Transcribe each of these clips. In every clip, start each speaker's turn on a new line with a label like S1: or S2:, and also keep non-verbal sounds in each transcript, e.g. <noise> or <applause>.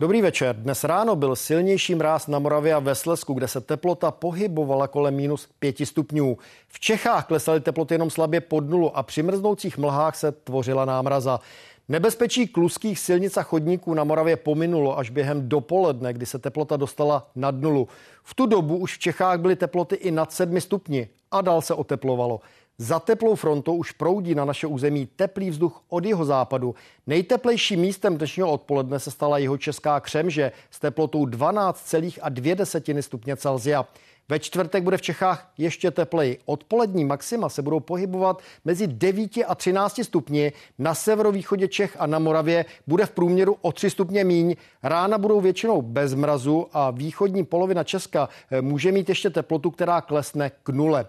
S1: Dobrý večer. Dnes ráno byl silnější mráz na Moravě a ve Slesku, kde se teplota pohybovala kolem minus 5 stupňů. V Čechách klesaly teploty jenom slabě pod nulu a při mrznoucích mlhách se tvořila námraza. Nebezpečí kluských silnic a chodníků na Moravě pominulo až během dopoledne, kdy se teplota dostala nad nulu. V tu dobu už v Čechách byly teploty i nad 7 stupni a dál se oteplovalo. Za teplou frontou už proudí na naše území teplý vzduch od jeho západu. Nejteplejším místem dnešního odpoledne se stala jeho česká Křemže s teplotou 12,2 stupně Celzia. Ve čtvrtek bude v Čechách ještě tepleji. Odpolední maxima se budou pohybovat mezi 9 a 13 stupni. Na severovýchodě Čech a na Moravě bude v průměru o 3 stupně míň. Rána budou většinou bez mrazu a východní polovina Česka eh, může mít ještě teplotu, která klesne k nule.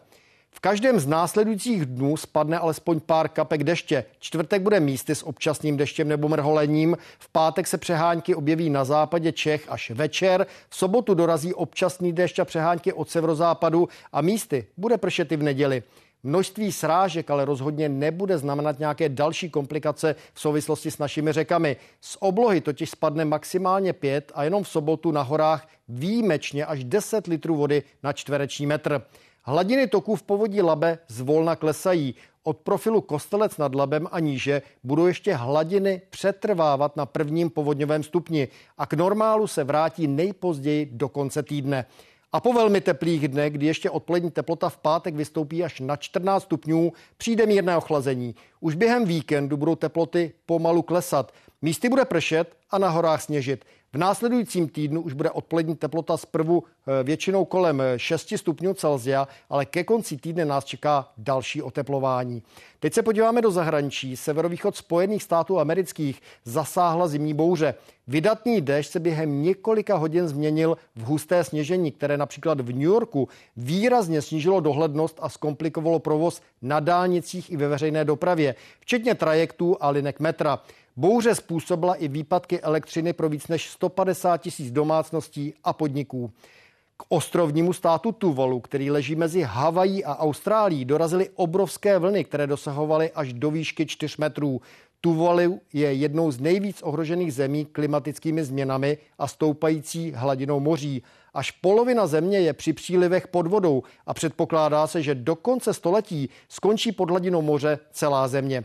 S1: V každém z následujících dnů spadne alespoň pár kapek deště. Čtvrtek bude místy s občasným deštěm nebo mrholením. V pátek se přehánky objeví na západě Čech až večer. V sobotu dorazí občasný dešť a přehánky od severozápadu a místy bude pršet i v neděli. Množství srážek ale rozhodně nebude znamenat nějaké další komplikace v souvislosti s našimi řekami. Z oblohy totiž spadne maximálně 5 a jenom v sobotu na horách výjimečně až 10 litrů vody na čtvereční metr. Hladiny toků v povodí Labe zvolna klesají. Od profilu Kostelec nad Labem a níže budou ještě hladiny přetrvávat na prvním povodňovém stupni a k normálu se vrátí nejpozději do konce týdne. A po velmi teplých dnech, kdy ještě odpolední teplota v pátek vystoupí až na 14 stupňů, přijde mírné ochlazení. Už během víkendu budou teploty pomalu klesat. Místy bude pršet a na horách sněžit. V následujícím týdnu už bude odpolední teplota zprvu eh, většinou kolem 6 stupňů Celzia, ale ke konci týdne nás čeká další oteplování. Teď se podíváme do zahraničí. Severovýchod Spojených států amerických zasáhla zimní bouře. Vydatný déšť se během několika hodin změnil v husté sněžení, které například v New Yorku výrazně snížilo dohlednost a zkomplikovalo provoz na dálnicích i ve veřejné dopravě, včetně trajektů a linek metra. Bouře způsobila i výpadky elektřiny pro víc než 150 tisíc domácností a podniků. K ostrovnímu státu Tuvalu, který leží mezi Havají a Austrálií, dorazily obrovské vlny, které dosahovaly až do výšky 4 metrů. Tuvalu je jednou z nejvíc ohrožených zemí klimatickými změnami a stoupající hladinou moří. Až polovina země je při přílivech pod vodou a předpokládá se, že do konce století skončí pod hladinou moře celá země.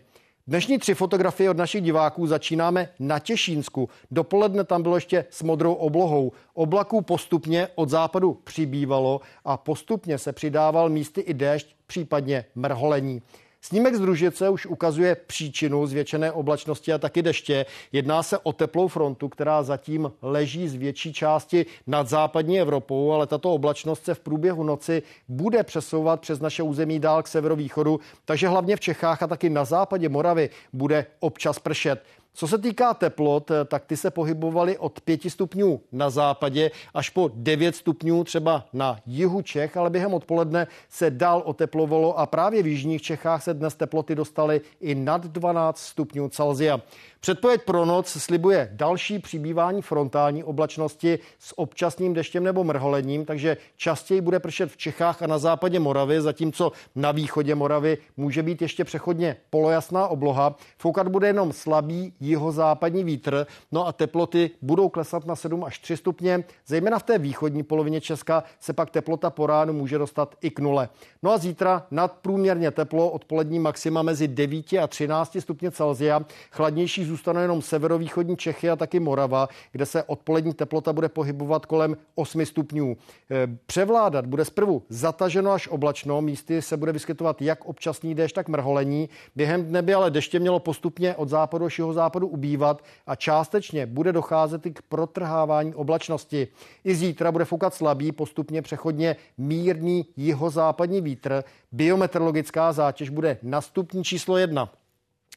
S1: Dnešní tři fotografie od našich diváků začínáme na Těšínsku. Dopoledne tam bylo ještě s modrou oblohou. Oblaků postupně od západu přibývalo a postupně se přidával místy i déšť, případně mrholení. Snímek z Družice už ukazuje příčinu zvětšené oblačnosti a taky deště. Jedná se o teplou frontu, která zatím leží z větší části nad západní Evropou, ale tato oblačnost se v průběhu noci bude přesouvat přes naše území dál k severovýchodu, takže hlavně v Čechách a taky na západě Moravy bude občas pršet. Co se týká teplot, tak ty se pohybovaly od 5 stupňů na západě až po 9 stupňů třeba na jihu Čech, ale během odpoledne se dál oteplovalo a právě v jižních Čechách se dnes teploty dostaly i nad 12 stupňů Celzia. Předpověď pro noc slibuje další přibývání frontální oblačnosti s občasným deštěm nebo mrholením, takže častěji bude pršet v Čechách a na západě Moravy, zatímco na východě Moravy může být ještě přechodně polojasná obloha. Foukat bude jenom slabý jihozápadní vítr, no a teploty budou klesat na 7 až 3 stupně. Zejména v té východní polovině Česka se pak teplota po ránu může dostat i k nule. No a zítra nadprůměrně teplo, odpolední maxima mezi 9 a 13 stupně Celzia, chladnější zůstanou jenom severovýchodní Čechy a taky Morava, kde se odpolední teplota bude pohybovat kolem 8 stupňů. Eh, převládat bude zprvu zataženo až oblačno, místy se bude vyskytovat jak občasný déšť, tak mrholení. Během dne by ale deště mělo postupně od západu až západu ubývat a částečně bude docházet i k protrhávání oblačnosti. I zítra bude foukat slabý, postupně přechodně mírný jihozápadní vítr. Biometeorologická zátěž bude na stupní číslo jedna.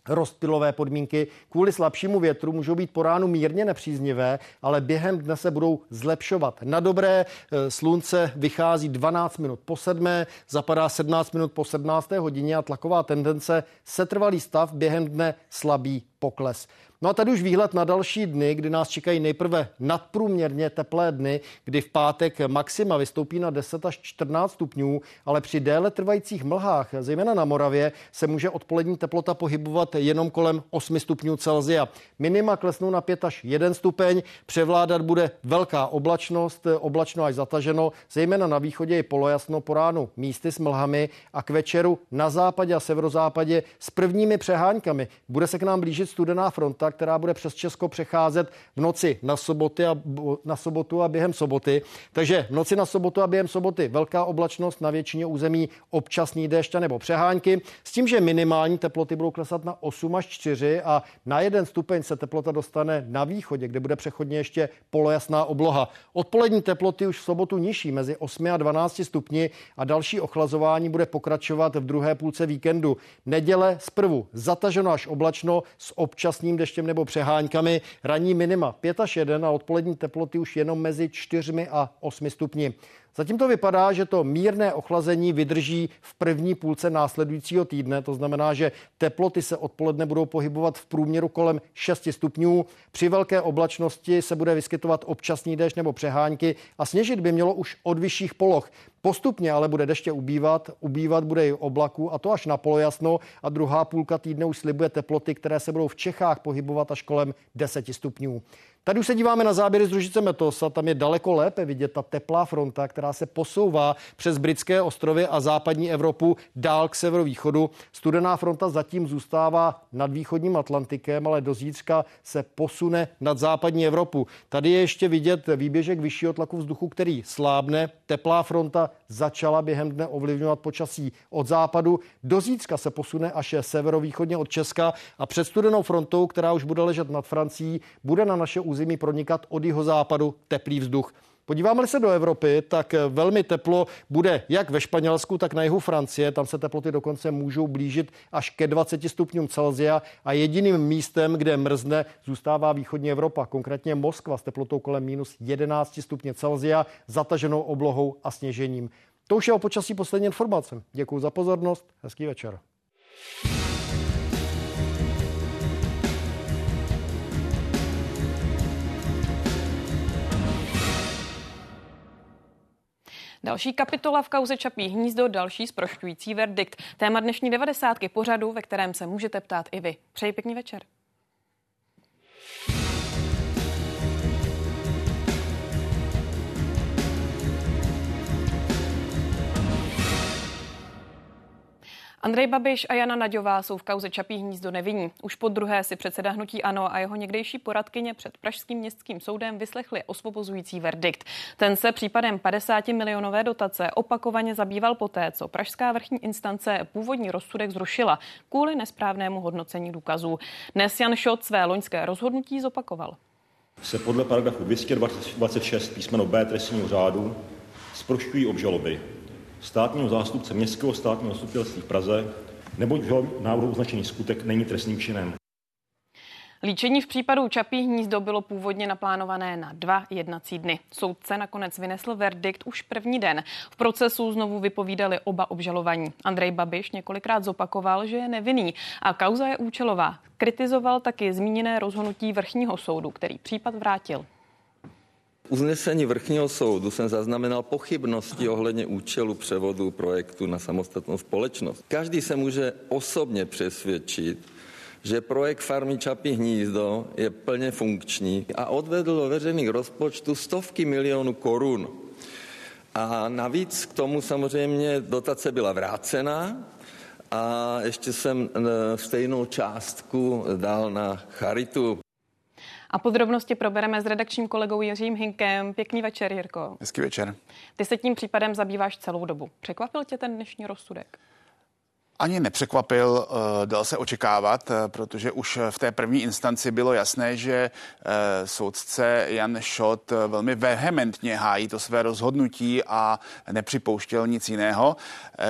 S1: Rozptylové podmínky kvůli slabšímu větru můžou být po ránu mírně nepříznivé, ale během dne se budou zlepšovat. Na dobré eh, slunce vychází 12 minut po sedmé, zapadá 17 minut po 17. hodině a tlaková tendence setrvalý stav během dne slabý pokles. No a tady už výhled na další dny, kdy nás čekají nejprve nadprůměrně teplé dny, kdy v pátek maxima vystoupí na 10 až 14 stupňů, ale při déle trvajících mlhách, zejména na Moravě, se může odpolední teplota pohybovat jenom kolem 8 stupňů Celzia. Minima klesnou na 5 až 1 stupeň, převládat bude velká oblačnost, oblačno až zataženo, zejména na východě je polojasno po ránu místy s mlhami a k večeru na západě a severozápadě s prvními přeháňkami. Bude se k nám blížit studená fronta, která bude přes Česko přecházet v noci na, soboty a, na sobotu a během soboty. Takže v noci na sobotu a během soboty velká oblačnost na většině území občasný déšť nebo přehánky, s tím, že minimální teploty budou klesat na 8 až 4 a na jeden stupeň se teplota dostane na východě, kde bude přechodně ještě polojasná obloha. Odpolední teploty už v sobotu nižší, mezi 8 a 12 stupni a další ochlazování bude pokračovat v druhé půlce víkendu. Neděle zprvu zataženo až oblačno s občasným deštěm nebo přeháňkami. Ranní minima 5 až 1 a odpolední teploty už jenom mezi 4 a 8 stupni. Zatím to vypadá, že to mírné ochlazení vydrží v první půlce následujícího týdne. To znamená, že teploty se odpoledne budou pohybovat v průměru kolem 6 stupňů. Při velké oblačnosti se bude vyskytovat občasný déšť nebo přehánky a sněžit by mělo už od vyšších poloh. Postupně ale bude deště ubývat, ubývat bude i oblaků a to až na polojasno a druhá půlka týdne už slibuje teploty, které se budou v Čechách pohybovat až kolem 10 stupňů. Tady už se díváme na záběry z družice Metosa, tam je daleko lépe vidět ta teplá fronta, která se posouvá přes britské ostrovy a západní Evropu dál k severovýchodu. Studená fronta zatím zůstává nad východním Atlantikem, ale do zítřka se posune nad západní Evropu. Tady je ještě vidět výběžek vyššího tlaku vzduchu, který slábne. Teplá fronta začala během dne ovlivňovat počasí od západu. Do zítřka se posune až severovýchodně od Česka a před studenou frontou, která už bude ležet nad Francií, bude na naše území pronikat od jeho západu teplý vzduch. Podíváme se do Evropy, tak velmi teplo bude jak ve Španělsku, tak na jihu Francie. Tam se teploty dokonce můžou blížit až ke 20 stupňům Celzia a jediným místem, kde mrzne, zůstává východní Evropa, konkrétně Moskva s teplotou kolem minus 11 stupně Celzia, zataženou oblohou a sněžením. To už je o počasí poslední informace. Děkuji za pozornost, hezký večer.
S2: Další kapitola v kauze Čapí hnízdo, další zprošťující verdikt. Téma dnešní devadesátky pořadu, ve kterém se můžete ptát i vy. Přeji pěkný večer. Andrej Babiš a Jana Naďová jsou v kauze Čapí hnízdo nevinní. Už po druhé si předseda hnutí ANO a jeho někdejší poradkyně před Pražským městským soudem vyslechli osvobozující verdikt. Ten se případem 50 milionové dotace opakovaně zabýval poté, co Pražská vrchní instance původní rozsudek zrušila kvůli nesprávnému hodnocení důkazů. Dnes Jan Šot své loňské rozhodnutí zopakoval.
S3: Se podle paragrafu 226 písmeno B trestního řádu zprošťují obžaloby státního zástupce Městského státního zastupitelství v Praze, neboť v návrhu označený skutek není trestným činem.
S2: Líčení v případu Čapí hnízdo bylo původně naplánované na dva jednací dny. Soudce nakonec vynesl verdikt už první den. V procesu znovu vypovídali oba obžalovaní. Andrej Babiš několikrát zopakoval, že je nevinný a kauza je účelová. Kritizoval taky zmíněné rozhodnutí vrchního soudu, který případ vrátil
S4: uznesení vrchního soudu jsem zaznamenal pochybnosti ohledně účelu převodu projektu na samostatnou společnost. Každý se může osobně přesvědčit, že projekt farmy Čapí hnízdo je plně funkční a odvedl do veřejných rozpočtu stovky milionů korun. A navíc k tomu samozřejmě dotace byla vrácena a ještě jsem e, stejnou částku dal na charitu.
S2: A podrobnosti probereme s redakčním kolegou Jiřím Hinkem. Pěkný večer, Jirko.
S5: Hezký večer.
S2: Ty se tím případem zabýváš celou dobu. Překvapil tě ten dnešní rozsudek?
S5: Ani nepřekvapil, eh, dal se očekávat, eh, protože už v té první instanci bylo jasné, že eh, soudce Jan Šot velmi vehementně hájí to své rozhodnutí a nepřipouštěl nic jiného.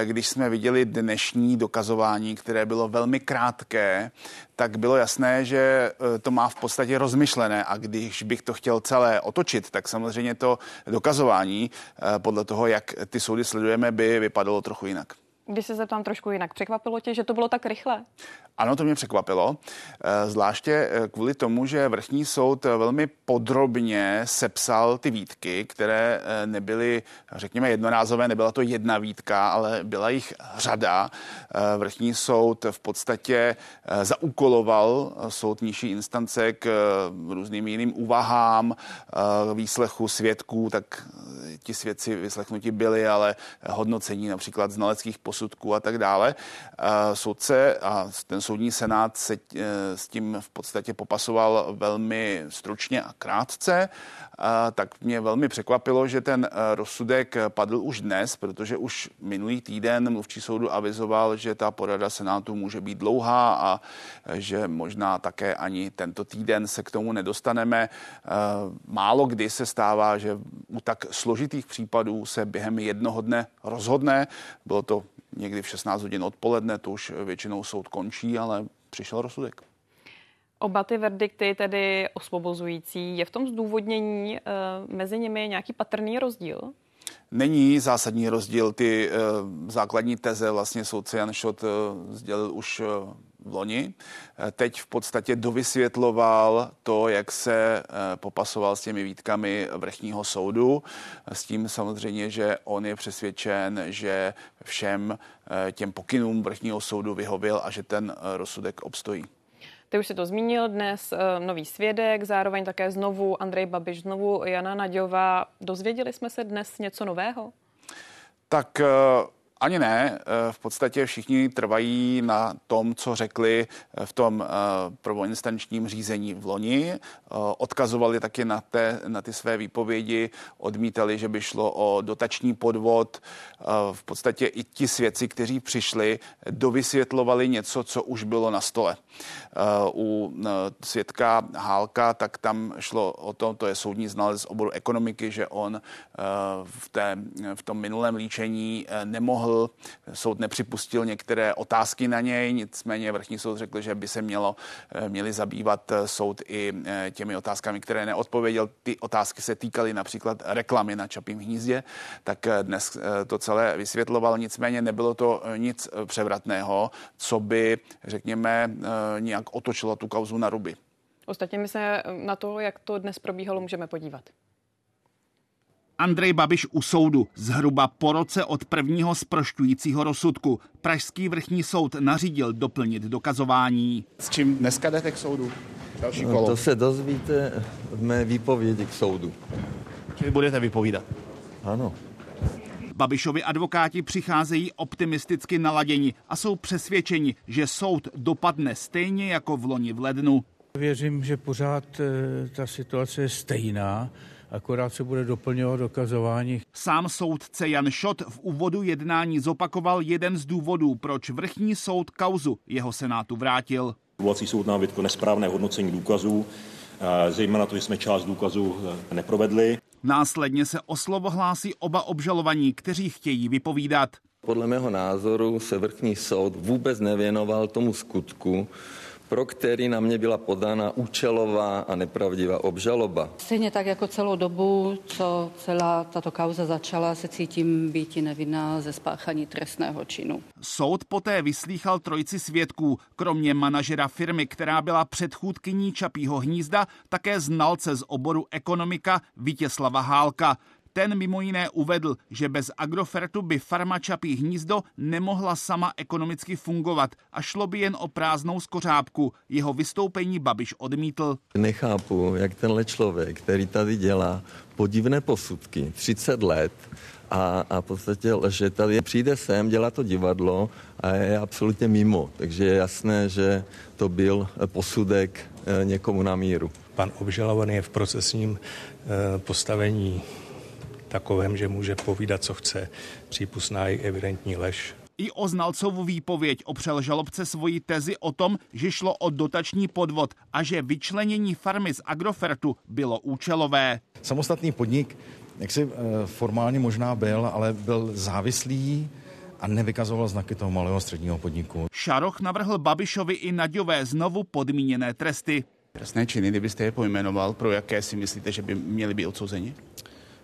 S5: Když jsme viděli dnešní dokazování, které bylo velmi krátké, tak bylo jasné, že to má v podstatě rozmyšlené a když bych to chtěl celé otočit, tak samozřejmě to dokazování podle toho, jak ty soudy sledujeme, by vypadalo trochu jinak.
S2: Když se zeptám trošku jinak, překvapilo tě, že to bylo tak rychle?
S5: Ano, to mě překvapilo, eh, zvláště eh, kvůli tomu, že vrchní soud velmi podrobně sepsal ty výtky, které eh, nebyly, řekněme, jednorázové, nebyla to jedna výtka, ale byla jich řada. Vrchní soud v podstatě zaúkoloval soud nižší instance k různým jiným úvahám, výslechu svědků, tak ti svědci vyslechnuti byli, ale hodnocení například znaleckých posudků a tak dále. Soudce a ten soudní senát se eh, s tím v podstatě popasoval velmi stručně a krátce, tak mě velmi překvapilo, že ten eh, rozsudek padl už dnes, protože už minulý týden mluvčí soudu avizoval, že ta porada senátu může být dlouhá a eh, že možná také ani tento týden se k tomu nedostaneme. Málo kdy se stává, že u tak složitých případů se během jednoho dne rozhodne. Bylo to někdy v 16 hodin odpoledne, to už většinou soud končí, ale přišel rozsudek.
S2: Oba ty verdikty, tedy osvobozující, je v tom zdůvodnění e, mezi nimi nějaký patrný rozdíl?
S5: Není zásadní rozdíl. Ty e, základní teze vlastně soudce Jan Šot e, sdělil už loni. Teď v podstatě dovysvětloval to, jak se popasoval s těmi výtkami vrchního soudu. S tím samozřejmě, že on je přesvědčen, že všem těm pokynům vrchního soudu vyhověl a že ten rozsudek obstojí.
S2: Ty už si to zmínil, dnes nový svědek, zároveň také znovu Andrej Babiš, znovu Jana Naďová. Dozvěděli jsme se dnes něco nového?
S5: Tak ani ne. Eh, v podstatě všichni trvají na tom, co řekli eh, v tom eh, prvoinstančním řízení v loni. Odkazovali taky na, té, na ty své výpovědi, odmítali, že by šlo o dotační podvod. V podstatě i ti svědci, kteří přišli, dovysvětlovali něco, co už bylo na stole. U svědka Hálka, tak tam šlo o to, to je soudní znalec z oboru ekonomiky, že on v, té, v tom minulém líčení nemohl nemohl, soud nepřipustil některé otázky na něj, nicméně vrchní soud řekl, že by se mělo, eh, měli zabývat eh, soud i eh, těmi otázkami, které neodpověděl. Ty otázky se týkaly například reklamy na Čapím hnízdě, tak dnes to celé vysvětloval, nicméně nebylo to nic převratného, co by, řekněme, nějak otočilo tu kauzu na ruby.
S2: Ostatně my se na to, jak to dnes probíhalo, můžeme podívat.
S6: Andrej Babiš u soudu zhruba po roce od prvního zprošťujícího rozsudku. Pražský vrchní soud nařídil doplnit dokazování.
S5: S čím dneska jdete k soudu?
S4: Další kolo. No, to se dozvíte v mé výpovědi k soudu.
S5: Čili budete vypovídat?
S4: Ano.
S6: Babišovi advokáti přicházejí optimisticky naladěni a jsou přesvědčeni, že soud dopadne stejně jako v loni v lednu.
S7: Věřím, že pořád eh, ta situace je stejná akorát se bude doplňovat dokazování.
S6: Sám soudce Jan Šot v úvodu jednání zopakoval jeden z důvodů, proč vrchní soud kauzu jeho senátu vrátil.
S3: Odvolací soud nám vytkl nesprávné hodnocení důkazů, zejména to, že jsme část důkazů e, neprovedli.
S6: Následně se o slovo hlásí oba obžalovaní, kteří chtějí vypovídat.
S4: Podle mého názoru se vrchní soud vůbec nevěnoval tomu skutku, pro který na mě byla podána účelová a nepravdivá obžaloba.
S8: Stejně tak jako celou dobu, co celá tato kauza začala, se cítím být nevinná ze spáchání trestného činu.
S6: Soud poté vyslýchal trojici svědků, kromě manažera firmy, která byla předchůdkyní Čapího hnízda, také znalce z oboru ekonomika Vítězslava Hálka. Ten mimo jiné uvedl, že bez Agrofertu by farma Čapí hnízdo nemohla sama ekonomicky fungovat a šlo by jen o prázdnou skořápku. Jeho vystoupení Babiš odmítl.
S4: Nechápu, jak tenhle člověk, který tady dělá podivné posudky 30 let, a, a v podstatě že tady přijde sem, dělá to divadlo a je absolutně mimo. Takže je jasné, že to byl posudek eh, někomu na míru.
S9: Pan obžalovaný je v procesním eh, postavení takovém, že může povídat, co chce. Přípustná je evidentní lež.
S6: I o znalcovu výpověď opřel žalobce svoji tezi o tom, že šlo o dotační podvod a že vyčlenění farmy z Agrofertu bylo účelové.
S10: Samostatný podnik, jak si eh, formálně možná byl, ale byl závislý a nevykazoval znaky toho malého středního podniku.
S6: Šaroch navrhl Babišovi i Naďové znovu podmíněné tresty.
S5: Trestné činy, kdybyste je pojmenoval, pro jaké si myslíte, že by měly být odsouzeni?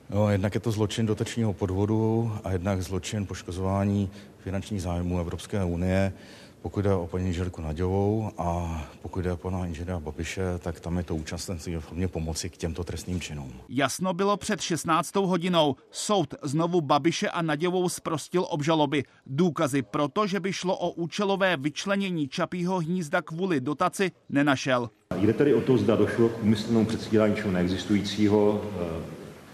S10: No, jednak je to zločin dotačního podvodu a jednak zločin poškozování finančních zájmů Evropské unie. Pokud jde o paní Želku Naďovou a pokud jde o pana inženýra Babiše, tak tam je to účastenství v formě pomoci k těmto trestným činům.
S6: Jasno bylo před 16. hodinou. Soud znovu Babiše a Naděvou zprostil obžaloby. Důkazy proto, že by šlo o účelové vyčlenění Čapího hnízda kvůli dotaci, nenašel.
S3: Jde tedy o to, zda došlo k úmyslnému předstírání čeho neexistujícího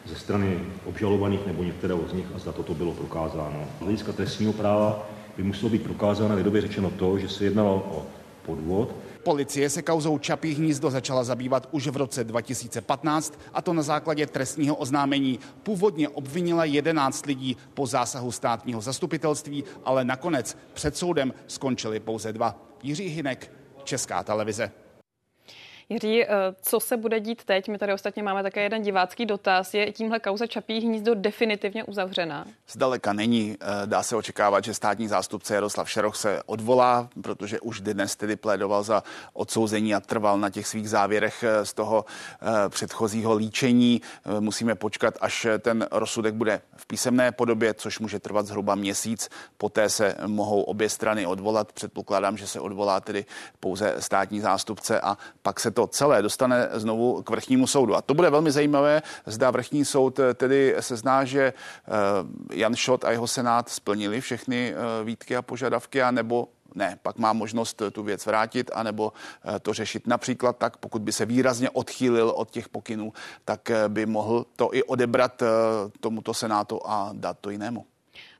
S3: ze strany obžalovaných nebo některého z nich a zda toto bylo prokázáno. Z hlediska trestního práva by muselo být prokázáno lidově řečeno to, že se jednalo o podvod.
S5: Policie se kauzou Čapí hnízdo začala zabývat už v roce 2015 a to na základě trestního oznámení. Původně obvinila 11 lidí po zásahu státního zastupitelství, ale nakonec před soudem skončili pouze dva. Jiří Hinek, Česká televize.
S2: Jiří, eh, co se bude dít teď? My tady ostatně máme také jeden divácký dotaz. Je tímhle kauza Čapí hnízdo definitivně uzavřená?
S5: Zdaleka není. Eh, dá se očekávat, že státní zástupce Jaroslav Šeroch se odvolá, protože už dnes tedy plédoval za odsouzení a trval na těch svých závěrech eh, z toho předchozího líčení. Musíme počkat, až ten rozsudek bude v písemné podobě, což může trvat zhruba měsíc. Poté se mohou obě strany odvolat. Předpokládám, že se odvolá tedy pouze státní zástupce a pak se to to celé dostane znovu k vrchnímu soudu. A to bude velmi zajímavé, zda vrchní soud tedy se zná, že eh, Jan Šot a jeho senát splnili všechny eh, výtky a požadavky, anebo ne, pak má možnost tu věc vrátit, anebo eh, to řešit například tak, pokud by se výrazně odchýlil od těch pokynů, tak by mohl to i odebrat tomuto senátu a dát to jinému.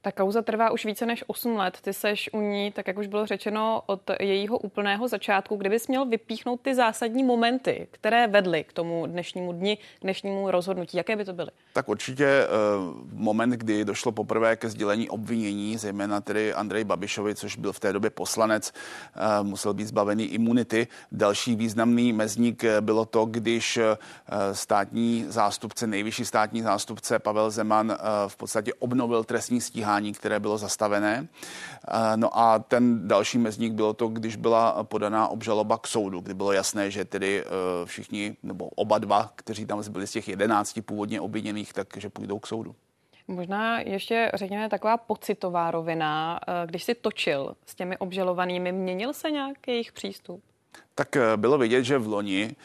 S2: Ta kauza trvá už více než 8 let. Ty seš u ní, tak jak už bylo řečeno, od jejího úplného začátku. Kdybys měl vypíchnout ty zásadní momenty, které vedly k tomu dnešnímu dni, k dnešnímu rozhodnutí, jaké by to byly?
S5: Tak určitě uh, moment, kdy došlo poprvé ke sdělení obvinění, zejména tedy Andrej Babišovi, což byl v té době poslanec, uh, musel být zbavený imunity. Další významný mezník eh, bylo to, když státní zástupce, nejvyšší státní zástupce Pavel Zeman v podstatě obnovil trestní stíhání stíhání, které bylo zastavené. Eh, no a ten další mezník bylo to, když byla podaná obžaloba k soudu, kdy bylo jasné, že tedy eh, všichni, nebo oba dva, kteří tam byli z těch jedenácti původně obviněných, takže půjdou k soudu.
S2: Možná ještě řekněme taková pocitová rovina. Eh, když si točil s těmi obžalovanými, měnil se nějak jejich přístup?
S5: Tak bylo vidět, že v loni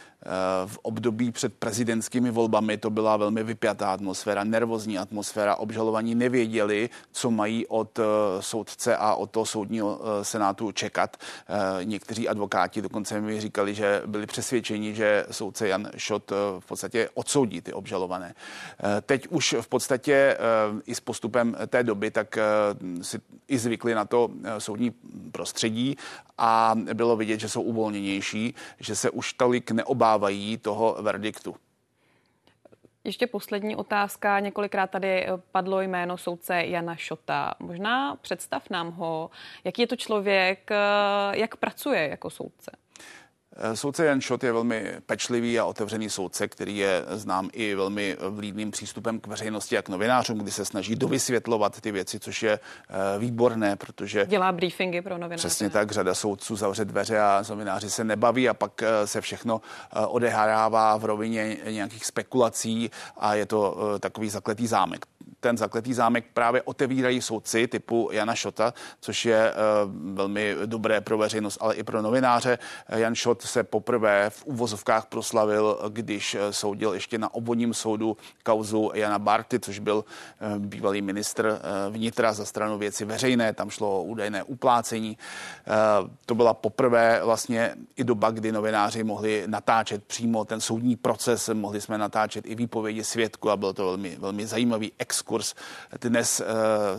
S5: v období před prezidentskými volbami to byla velmi vypjatá atmosféra, nervózní atmosféra. Obžalovaní nevěděli, co mají od eh, soudce a od toho soudního eh, senátu čekat. Eh, někteří advokáti dokonce mi říkali, že byli přesvědčeni, že soudce Jan Šot v podstatě odsoudí ty obžalované. Teď už v podstatě i s postupem té doby, tak si i zvykli na to soudní prostředí a bylo vidět, že jsou uvolněnější, že se už tolik neobávají obávají toho verdiktu.
S2: Ještě poslední otázka. Několikrát tady padlo jméno soudce Jana Šota. Možná představ nám ho, jaký je to člověk, jak pracuje jako soudce.
S5: Eh, soudce Jan Šot je velmi pečlivý a otevřený soudce, který je znám i velmi vlídným přístupem k veřejnosti a k novinářům, kdy se snaží dovysvětlovat ty věci, což je eh, výborné, protože...
S2: Dělá briefingy pro novináře.
S5: Přesně tak, řada soudců zavře dveře a novináři se nebaví a pak eh, se všechno odehrává v rovině nějakých spekulací a je to takový zakletý zámek ten zakletý zámek právě otevírají soudci typu Jana Šota, což je velmi dobré pro veřejnost, ale i pro novináře. Jan Šot se poprvé v uvozovkách proslavil, když eh, soudil ještě na obvodním soudu kauzu Jana Barty, což byl eh, bývalý ministr eh, vnitra za stranu věci veřejné, tam šlo o údajné uplácení. To byla poprvé vlastně i doba, kdy novináři mohli natáčet přímo ten soudní proces, mohli jsme natáčet i výpovědi svědku a byl to velmi, velmi zajímavý exkurs. Dnes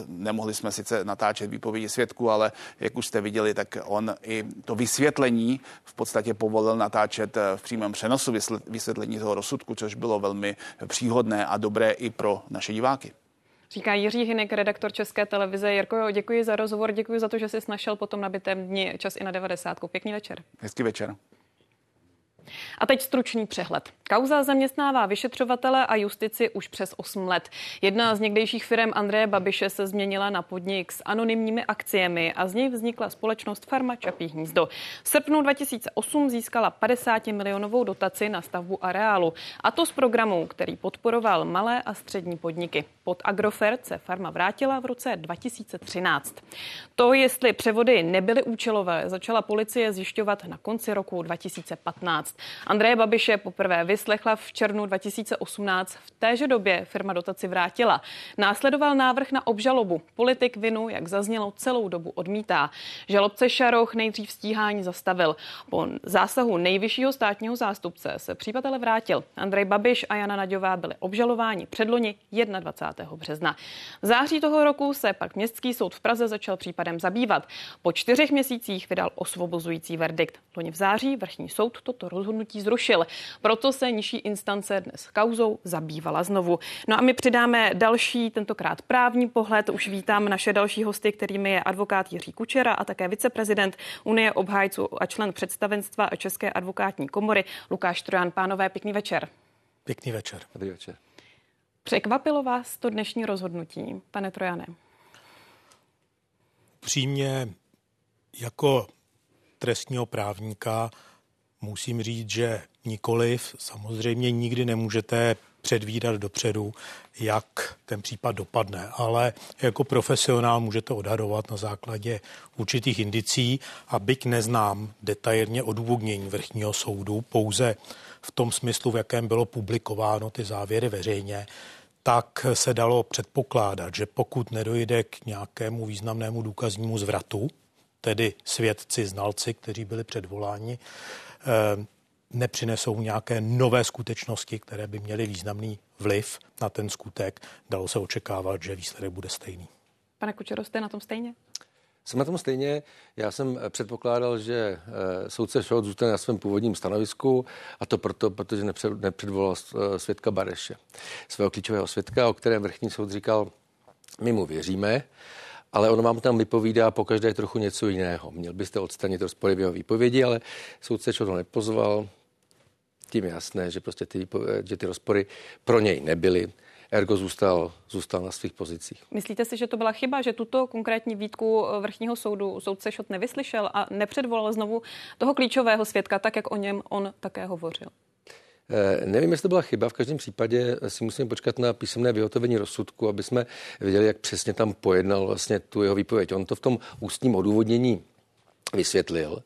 S5: nemohli jsme sice natáčet výpovědi svědku, ale jak už jste viděli, tak on i to vysvětlení v podstatě povolil natáčet eh, v přímém přenosu vysvětlení toho rozsudku, což bylo velmi příhodné a dobré i pro naše diváky.
S2: Říká Jiří Hinek, redaktor České televize. Jirko, děkuji za rozhovor, děkuji za to, že jsi našel potom nabitém dni čas i na 90. Pěkný večer.
S5: Hezký večer.
S2: A teď stručný přehled. Kauza zaměstnává vyšetřovatele a justici už přes 8 let. Jedna z někdejších firm Andreje Babiše se změnila na podnik s anonymními akciemi a z něj vznikla společnost Farma Čapí hnízdo. V srpnu 2008 získala 50 milionovou dotaci na stavbu areálu. A to z programu, který podporoval malé a střední podniky. Pod Agrofert se farma vrátila v roce 2013. To, jestli převody nebyly účelové, začala policie zjišťovat na konci roku 2015. Andreje Babiše poprvé vyslechla v červnu 2018. V téže době firma dotaci vrátila. Následoval návrh na obžalobu. Politik vinu, jak zaznělo, celou dobu odmítá. Žalobce Šaroch nejdřív stíhání zastavil. Po zásahu nejvyššího státního zástupce se případ ale vrátil. Andrej Babiš a Jana Naďová byli obžalováni předloni 21. března. V září toho roku se pak Městský soud v Praze začal případem zabývat. Po čtyřech měsících vydal osvobozující verdikt. Loni v září vrchní soud toto rozhodnutí zrušil. Proto se nižší instance dnes kauzou zabývala znovu. No a my přidáme další, tentokrát právní pohled. Už vítám naše další hosty, kterými je advokát Jiří Kučera a také viceprezident Unie obhájců a člen představenstva České advokátní komory Lukáš Trojan. Pánové, pěkný večer.
S11: Pěkný večer.
S4: Dobrý večer.
S2: Překvapilo vás to dnešní rozhodnutí, pane Trojane?
S11: Přímě jako trestního právníka musím říct, že nikoliv. Samozřejmě nikdy nemůžete předvídat dopředu, jak ten případ dopadne, ale jako profesionál můžete odhadovat na základě určitých indicí a byť neznám detailně odůvodnění vrchního soudu, pouze v tom smyslu, v jakém bylo publikováno ty závěry veřejně, tak se dalo předpokládat, že pokud nedojde k nějakému významnému důkaznímu zvratu, tedy svědci, znalci, kteří byli předvoláni, nepřinesou nějaké nové skutečnosti, které by měly významný vliv na ten skutek, dalo se očekávat, že výsledek bude stejný.
S2: Pane Kučero, jste na tom stejně?
S12: Jsem na tom stejně. Já jsem předpokládal, že eh, soudce Šot zůstane na svém původním stanovisku a to proto, protože nepředvolal eh, svědka Bareše, svého klíčového svědka, o kterém vrchní soud říkal, my mu věříme, ale on vám tam vypovídá po každé trochu něco jiného. Měl byste odstranit rozpory v jeho výpovědi, ale soudce ho nepozval. Tím je jasné, že prostě ty, že ty rozpory pro něj nebyly ergo zůstal, zůstal na svých pozicích.
S2: Myslíte si, že to byla chyba, že tuto konkrétní výtku vrchního soudu soudce Šot nevyslyšel a nepředvolal znovu toho klíčového svědka, tak jak o něm on také hovořil?
S12: Eh, nevím, jestli to byla chyba. V každém případě si musíme počkat na písemné vyhotovení rozsudku, aby jsme viděli, jak přesně tam pojednal vlastně tu jeho výpověď. On to v tom ústním odůvodnění vysvětlil,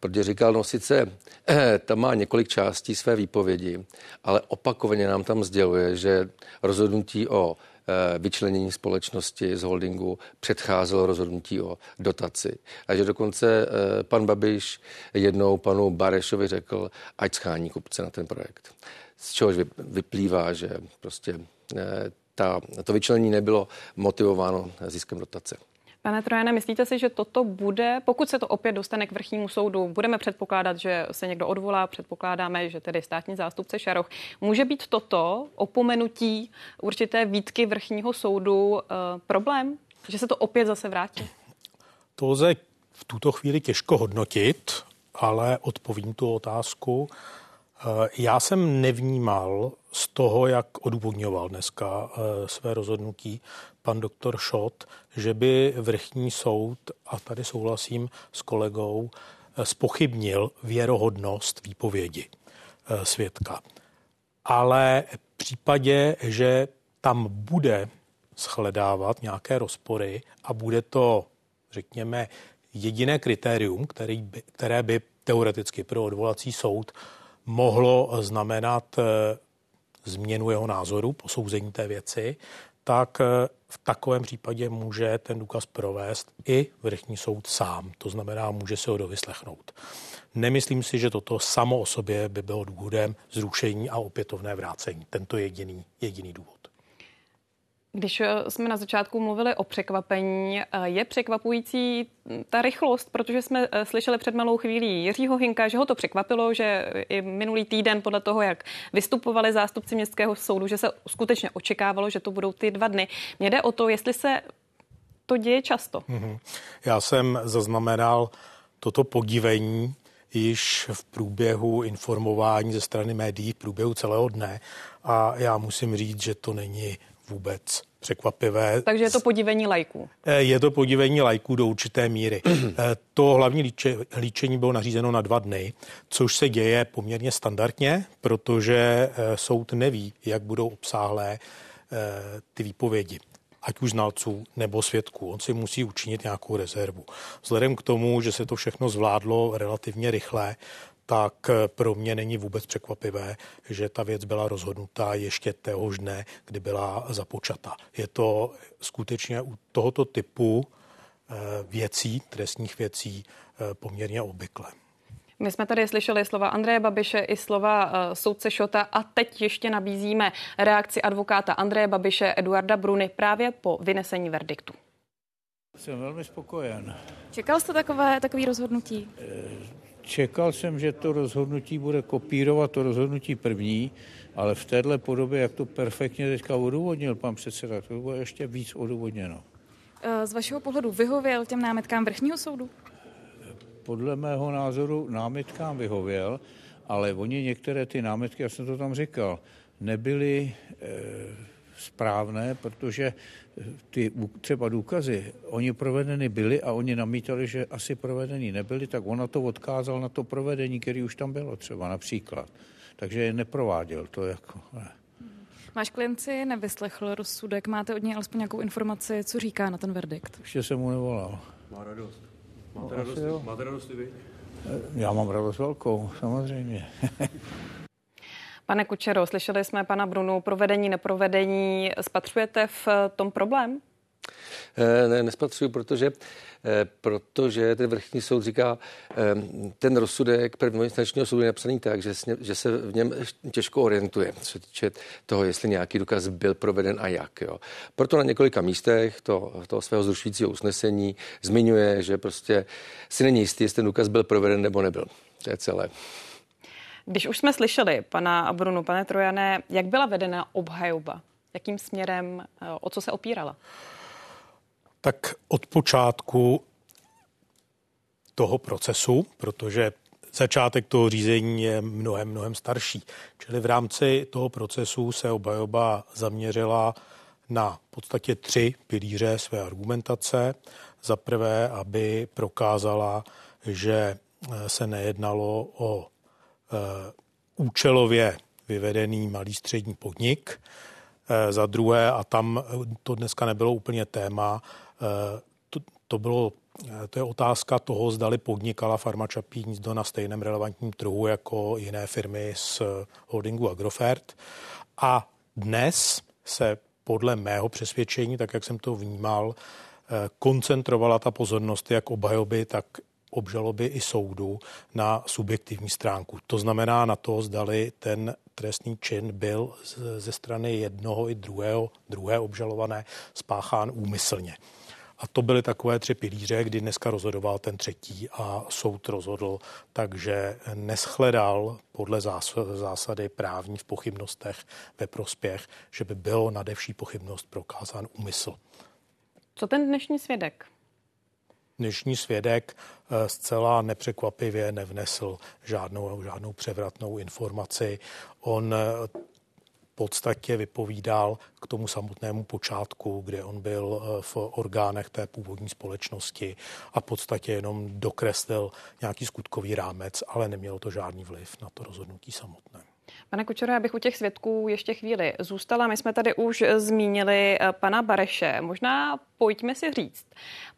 S12: protože říkal, no sice eh, tam má několik částí své výpovědi, ale opakovaně nám tam sděluje, že rozhodnutí o eh, vyčlenění společnosti z holdingu předcházelo rozhodnutí o dotaci. A že dokonce eh, pan Babiš jednou panu Barešovi řekl, ať schání kupce na ten projekt. Z čehož vyplývá, že prostě ta, to vyčlenění nebylo motivováno ziskem dotace.
S2: Pane Trojane, myslíte si, že toto bude, pokud se to opět dostane k vrchnímu soudu, budeme předpokládat, že se někdo odvolá, předpokládáme, že tedy státní zástupce Šaroch, může být toto opomenutí určité výtky vrchního soudu uh, problém? Že se to opět zase vrátí?
S11: To lze v tuto chvíli těžko hodnotit, ale odpovím tu otázku. Eh, já jsem nevnímal z toho, jak odůvodňoval dneska eh, své rozhodnutí pan doktor Šot, že by vrchní soud, a tady souhlasím s kolegou, spochybnil věrohodnost výpovědi eh, svědka. Ale v případě, že tam bude shledávat nějaké rozpory a bude to, řekněme, jediné kritérium, který by, které by teoreticky pro odvolací soud mohlo znamenat eh, změnu jeho názoru, posouzení té věci, tak eh, v takovém případě může ten důkaz provést i vrchní soud sám. To znamená, může se ho dovyslechnout. Nemyslím si, že toto samo o sobě by bylo důvodem zrušení a opětovné vrácení. Tento jediný, jediný důvod.
S2: Když eh, jsme na začátku mluvili o překvapení, eh, je překvapující ta rychlost, protože jsme eh, slyšeli před malou chvílí Jiřího Hinka, že ho to překvapilo, že i minulý týden podle toho, jak vystupovali zástupci městského soudu, že se skutečně očekávalo, že to budou ty dva dny. Mně jde o to, jestli se to děje často. Mm-hmm.
S11: Já jsem zaznamenal toto podívení již v průběhu informování ze strany médií v průběhu celého dne a já musím říct, že to není vůbec překvapivé.
S2: Takže je to podívení lajků.
S11: Eh, je to podívení lajků do určité míry. Eh, to hlavní líče, líčení bylo nařízeno na dva dny, což se děje poměrně standardně, protože eh, soud neví, jak budou obsáhlé ty výpovědi ať už znalců nebo svědků. On si musí učinit nějakou rezervu. Vzhledem k tomu, že se to všechno zvládlo relativně rychle, tak pro mě není vůbec překvapivé, že ta věc byla rozhodnutá ještě téhož dne, kdy byla započata. Je to skutečně u tohoto typu eh, věcí, trestních věcí, eh, poměrně obvyklé.
S2: My jsme tady slyšeli slova Andreje Babiše i slova uh, soudce Šota a teď ještě nabízíme reakci advokáta Andreje Babiše Eduarda Bruny právě po vynesení verdiktu.
S7: Jsem velmi spokojen.
S13: Čekal jste takové, takový rozhodnutí?
S7: Čekal jsem, že to rozhodnutí bude kopírovat to rozhodnutí první, ale v téhle podobě, jak to perfektně teďka odůvodnil pan předseda, to bude ještě víc odůvodněno.
S13: Eh, z vašeho pohledu vyhověl těm námitkám vrchního soudu?
S7: Podle mého názoru námitkám vyhověl, ale oni některé ty námitky, já jsem to tam říkal, nebyly e, správné, protože ty třeba důkazy, oni provedeny byly a oni namítali, že asi provedeny nebyly, tak ona to odkázal na to provedení, který už tam bylo třeba například. Takže je neprováděl to jako... Ne.
S13: Váš klient si nevyslechl rozsudek, máte od něj alespoň nějakou informaci, co říká na ten verdikt?
S7: Ještě jsem mu nevolal.
S14: Má radost. Máte, no, radost, máte radost i vy?
S7: Já mám radost velkou, samozřejmě. <laughs>
S2: Pane Kučero, slyšeli jsme pana Brunu, provedení, neprovedení. Spatřujete v tom problém?
S12: Eh, ne, nespatřuju, protože, eh, protože ten vrchní soud říká, eh, ten rozsudek prvoinstančního soudu je napsaný tak, že, že se v něm těžko orientuje, co se týče toho, jestli nějaký důkaz byl proveden a jak. Jo. Proto na několika místech to, toho svého zrušujícího usnesení zmiňuje, že prostě si není jistý, jestli ten důkaz byl proveden nebo nebyl. To je celé.
S2: Když už jsme slyšeli pana Brunu, pane Trojané, jak byla vedena obhajoba? Jakým směrem, o co se opírala?
S11: Tak od počátku toho procesu, protože začátek toho řízení je mnohem, mnohem starší. Čili v rámci toho procesu se obhajoba zaměřila na podstatě tři pilíře své argumentace. Za prvé, aby prokázala, že se nejednalo o účelově vyvedený malý střední podnik. E, za druhé, a tam to dneska nebylo úplně téma, to, to bylo to je otázka toho, zdali podnikala farma Čapí hnízdo na stejném relevantním trhu jako jiné firmy z holdingu Agrofert. A dnes se podle mého přesvědčení, tak jak jsem to vnímal, koncentrovala ta pozornost jak obhajoby, tak obžaloby i soudu na subjektivní stránku. To znamená na to, zdali ten trestný čin byl ze strany jednoho i druhého, druhé obžalované spáchán úmyslně. A to byly takové tři pilíře, kdy dneska rozhodoval ten třetí a soud rozhodl, takže neschledal podle zásady právní v pochybnostech ve prospěch, že by bylo nadevší pochybnost prokázán úmysl.
S2: Co ten dnešní svědek?
S11: Dnešní svědek zcela nepřekvapivě nevnesl žádnou, žádnou převratnou informaci. On eh, podstatě vypovídal k tomu samotnému počátku, kde on byl eh, v orgánech té původní společnosti a v podstatě jenom dokreslil nějaký skutkový rámec, ale nemělo to žádný vliv na to rozhodnutí samotné.
S2: Pane Kučero, já bych u těch svědků ještě chvíli zůstala. My jsme tady už zmínili eh, pana Bareše. Možná pojďme si říct,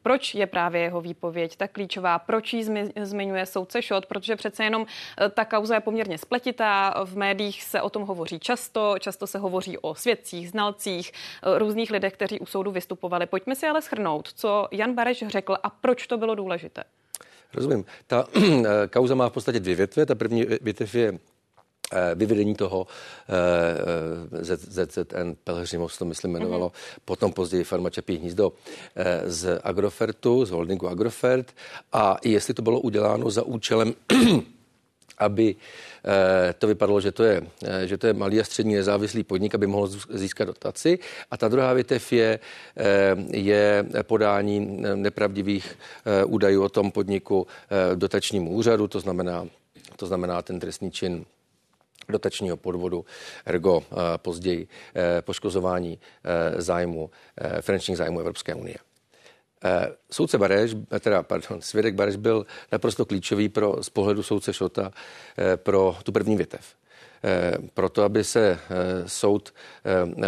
S2: proč je právě jeho výpověď tak klíčová, proč ji zmiňuje soudce Šot, protože přece jenom eh, ta kauza je poměrně spletitá, v médiích se o tom hovoří často, často se hovoří o svědcích, znalcích, eh, různých lidech, kteří u soudu vystupovali. Pojďme si ale schrnout, co Jan Bareš řekl a proč to bylo důležité.
S12: Rozumím. Ta <clears throat> kauza má v podstatě dvě větve. Ta první větev je vyvedení toho eh, eh, ZZN Pelhřimov, to myslím jmenovalo, mm-hmm. potom později Farma Čapí hnízdo z Agrofertu, z holdingu Agrofert a jestli to bylo uděláno za účelem <clears throat> aby eh, to vypadalo, že to, je, eh, že to je malý a střední nezávislý podnik, aby mohl získat dotaci. A ta druhá větev je, eh, je podání nepravdivých údajů o tom podniku dotačnímu úřadu, to znamená, to znamená ten trestný čin dotačního podvodu, ergo později poškozování zájmu, finančních zájmů Evropské unie. Eh, soudce Bareš, teda, pardon, svědek Bareš byl naprosto klíčový pro, z pohledu soudce Šota eh, pro tu první větev. Eh, proto, aby se soud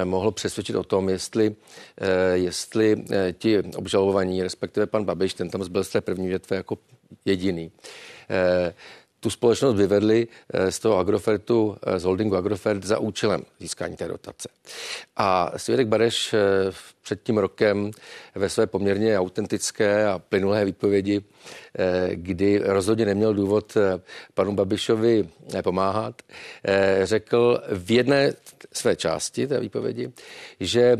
S12: mohl přesvědčit o tom, jestli, jestli ti obžalovaní, respektive pan Babiš, ten tam zbyl z té první větve jako jediný, tu společnost vyvedli eh, z toho Agrofertu, eh, z holdingu Agrofert za účelem získání té dotace. A svědek Bareš eh, před tím rokem ve své poměrně autentické a plynulé výpovědi, kdy rozhodně neměl důvod panu Babišovi pomáhat, řekl v jedné své části té výpovědi, že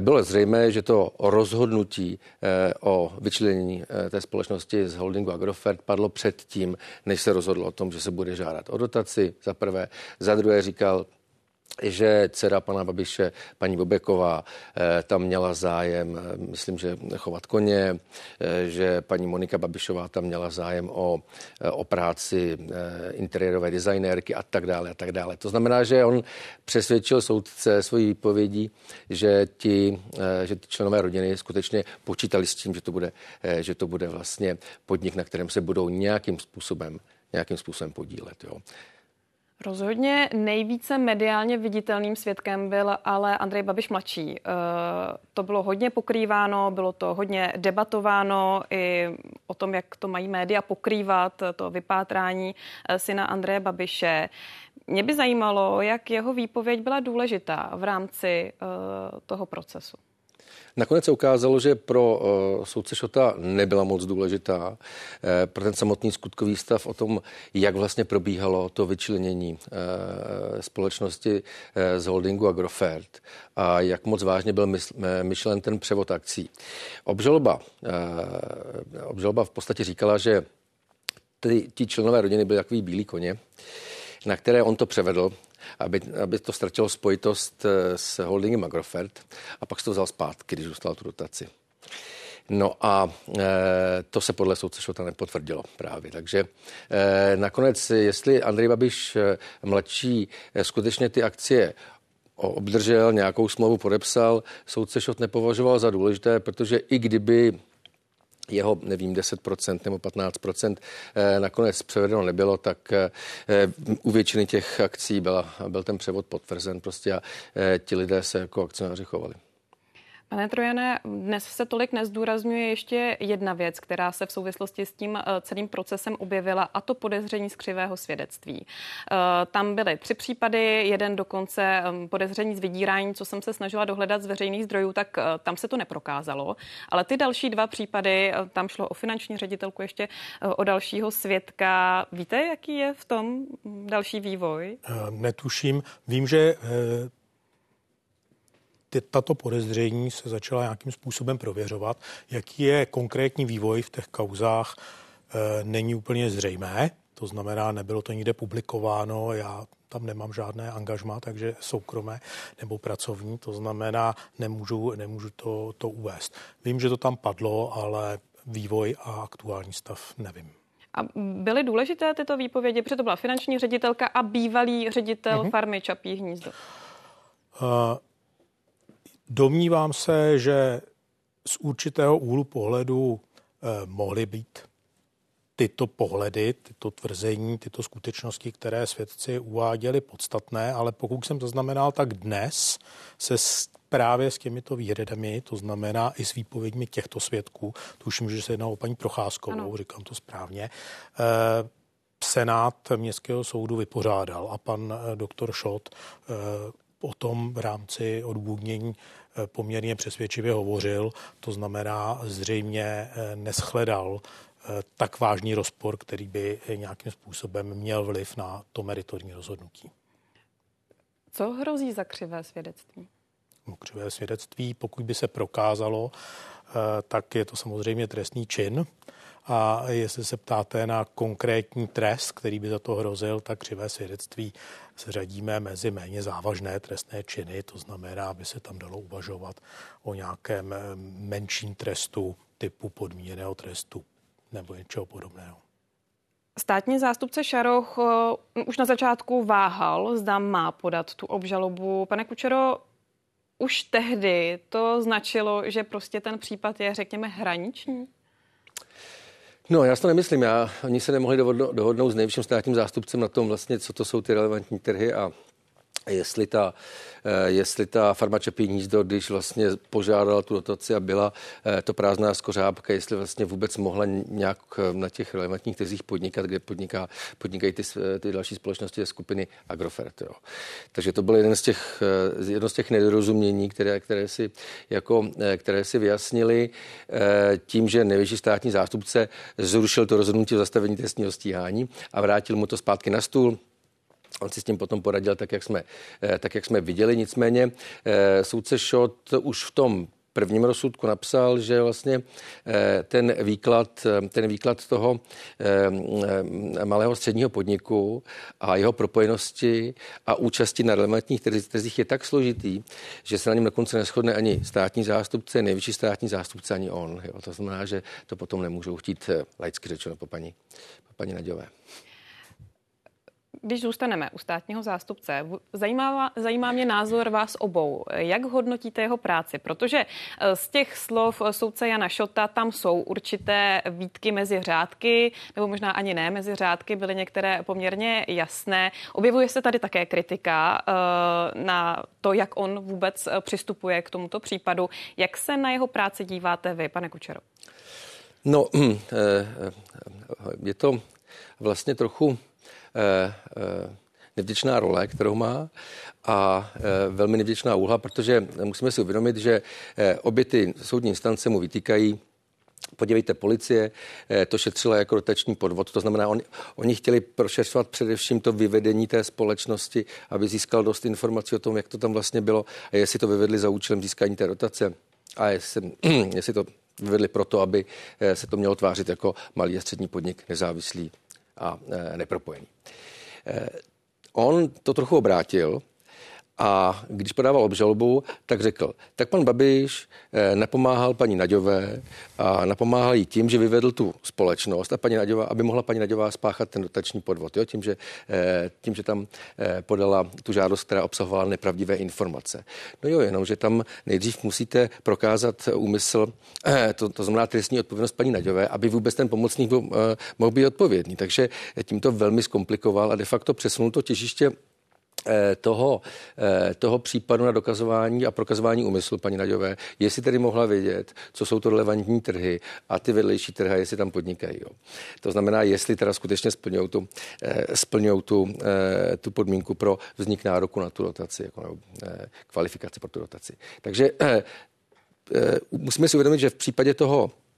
S12: bylo zřejmé, že to rozhodnutí eh, o vyčlenění eh, té společnosti z holdingu Agrofert padlo před tím, než se rozhodlo o tom, že se bude žádat o dotaci, za prvé. Za druhé říkal, že dcera pana Babiše, paní Bobeková, eh, tam měla zájem, eh, myslím, že chovat koně, eh, že paní Monika Babišová tam měla zájem o, o práci interiérové designérky a tak dále a tak dále. To znamená, že on přesvědčil soudce svojí výpovědí, že ti, že ti členové rodiny skutečně počítali s tím, že to bude, že to bude vlastně podnik, na kterém se budou nějakým způsobem nějakým způsobem podílet. Jo.
S2: Rozhodně nejvíce mediálně viditelným svědkem byl ale Andrej Babiš mladší. Eh, to bylo hodně pokrýváno, bylo to hodně debatováno i o tom, jak to mají média pokrývat, to vypátrání eh, syna Andreje Babiše. Mě by zajímalo, jak jeho výpověď byla důležitá v rámci eh, toho procesu.
S12: Nakonec se ukázalo, že pro uh, soudce Šota nebyla moc důležitá uh, pro ten samotný skutkový stav o tom, jak vlastně probíhalo to vyčlenění uh, společnosti z holdingu Agrofert a jak moc vážně byl myšlen ten převod akcí. Obžaloba, obžaloba v podstatě říkala, že ty, ti členové rodiny byli takový bílí koně, na které on to převedl aby, aby to ztratilo spojitost eh, s holdingem Agrofert a pak se to vzal zpátky, když dostal tu dotaci. No a e, to se podle soudce Šota nepotvrdilo právě. Takže e, nakonec, jestli Andrej Babiš e, mladší e, skutečně ty akcie obdržel, nějakou smlouvu podepsal, soudce Šot nepovažoval za důležité, protože i kdyby jeho, nevím, 10% nebo 15% eh, nakonec převedeno nebylo, tak eh, u většiny těch akcí byla, byl ten převod potvrzen prostě a eh, ti lidé se jako akcionáři chovali.
S2: Pane Trojane, dnes se tolik nezdůrazňuje ještě jedna věc, která se v souvislosti s tím eh, celým procesem objevila, a to podezření z křivého svědectví. Eh, tam byly tři případy, jeden dokonce hm, podezření z vydírání, co jsem se snažila dohledat z veřejných zdrojů, tak eh, tam se to neprokázalo. Ale ty další dva případy, tam šlo o finanční ředitelku, ještě o dalšího svědka. Víte, jaký je v tom další vývoj?
S11: Netuším. Vím, že ty, tato podezření se začala nějakým způsobem prověřovat. Jaký je konkrétní vývoj v těch kauzách, e, není úplně zřejmé. To znamená, nebylo to nikde publikováno, já tam nemám žádné angažma, takže soukromé nebo pracovní, to znamená, nemůžu, nemůžu to, to uvést. Vím, že to tam padlo, ale vývoj a aktuální stav nevím.
S2: A byly důležité tyto výpovědi, protože to byla finanční ředitelka a bývalý ředitel mm-hmm. farmy Čapí hnízdo. Uh,
S11: Domnívám se, že z určitého úhlu pohledu eh, mohly být tyto pohledy, tyto tvrzení, tyto skutečnosti, které svědci uváděli podstatné, ale pokud jsem zaznamenal, tak dnes se právě s těmito výhradami, to znamená i s výpověďmi těchto svědků, tuším, že se jedná o paní Procházkovou, ano. říkám to správně, eh, Senát Městského soudu vypořádal a pan eh, doktor Šot eh, o tom v rámci odůvodnění Eh, poměrně přesvědčivě hovořil, to znamená zřejmě eh, neschledal eh, tak vážný rozpor, který by nějakým způsobem měl vliv na to meritorní rozhodnutí.
S2: Co hrozí za křivé svědectví?
S11: No, křivé svědectví, pokud by se prokázalo, tak je to samozřejmě trestný čin. A jestli se ptáte na konkrétní trest, který by za to hrozil, tak křivé svědectví řadíme mezi méně závažné trestné činy, to znamená, aby se tam dalo uvažovat o nějakém menším trestu typu podmíněného trestu nebo něčeho podobného.
S2: Státní zástupce Šaroch uh, už na začátku váhal, zda má podat tu obžalobu. Pane Kučero, už tehdy to značilo, že prostě ten případ je, řekněme, hraniční?
S12: No, já si to nemyslím. Já, oni se nemohli dohodnout, dohodnout s nejvyšším státním zástupcem na tom vlastně, co to jsou ty relevantní trhy a jestli ta, eh, jestli ta farma Čapí hnízdo, když vlastně požádala tu dotaci a byla eh, to prázdná skořápka, jestli vlastně vůbec mohla nějak eh, na těch relevantních trzích podnikat, kde podniká, podnikají ty, ty další společnosti skupiny Agrofert. Jo. Takže to byl jeden z těch, jedno z těch nedorozumění, které, které, si, jako, které si vyjasnili tím, že nejvyšší státní zástupce zrušil to rozhodnutí o zastavení trestního stíhání a vrátil mu to zpátky na stůl On si s tím potom poradil tak, jak jsme, eh, tak, jak jsme viděli. Nicméně eh, soudce Šot už v tom prvním rozsudku napsal, že vlastně eh, ten výklad, ten výklad toho malého středního podniku a jeho propojenosti a účasti na relevantních trzích je tak složitý, že se na něm dokonce neschodne ani státní zástupce, nejvyšší státní zástupce, ani on. Jo. To znamená, že to potom nemůžou chtít laicky řečeno po paní, po paní Naďové.
S2: Když zůstaneme u státního zástupce, zajímá, zajímá mě názor vás obou. Jak hodnotíte jeho práci? Protože eh, z těch slov soudce Jana Šota tam jsou určité výtky mezi řádky, nebo možná ani ne mezi řádky, byly některé poměrně jasné. Objevuje se tady také kritika eh, na to, jak on vůbec eh, přistupuje k tomuto případu. Jak se na jeho práci díváte vy, pane Kučero?
S12: No, <clears throat> je to vlastně trochu Eh, eh, nevděčná role, kterou má a eh, velmi nevděčná úloha, protože musíme si uvědomit, že obě ty soudní instance mu vytýkají Podívejte, policie to šetřila jako rotační podvod, to znamená, on, oni chtěli prošetřovat především to vyvedení té společnosti, aby získal dost informací o tom, jak to tam vlastně bylo a jestli to vyvedli za účelem získání té rotace a jestli, <clears throat> jestli to vyvedli proto, aby se to mělo tvářit jako malý a střední podnik nezávislý a e, nepropojený. E, on to trochu obrátil a když podával obžalobu, tak řekl, tak pan Babiš eh, napomáhal paní Naďové a napomáhal jí tím, že vyvedl tu společnost a paní Naďová, aby mohla paní Naďová spáchat ten dotační podvod, jo? Tím, že, eh, tím, že tam eh, podala tu žádost, která obsahovala nepravdivé informace. No jo, jenom, že tam nejdřív musíte prokázat úmysl, to, to znamená trestní odpovědnost paní Naďové, aby vůbec ten pomocník mohl být odpovědný. Takže tím to velmi zkomplikoval a de facto přesunul to těžiště toho, eh, toho případu na dokazování a prokazování úmyslu paní Naďové, jestli tedy mohla vědět, co jsou to relevantní trhy a ty vedlejší trhy, jestli tam podnikají. Jo. To znamená, jestli teda skutečně splňují tu, eh, splňují tu, tu podmínku pro vznik nároku na tu dotaci, jako nebo kvalifikaci pro tu dotaci. Takže musíme si uvědomit, že v případě toho Eh, eh,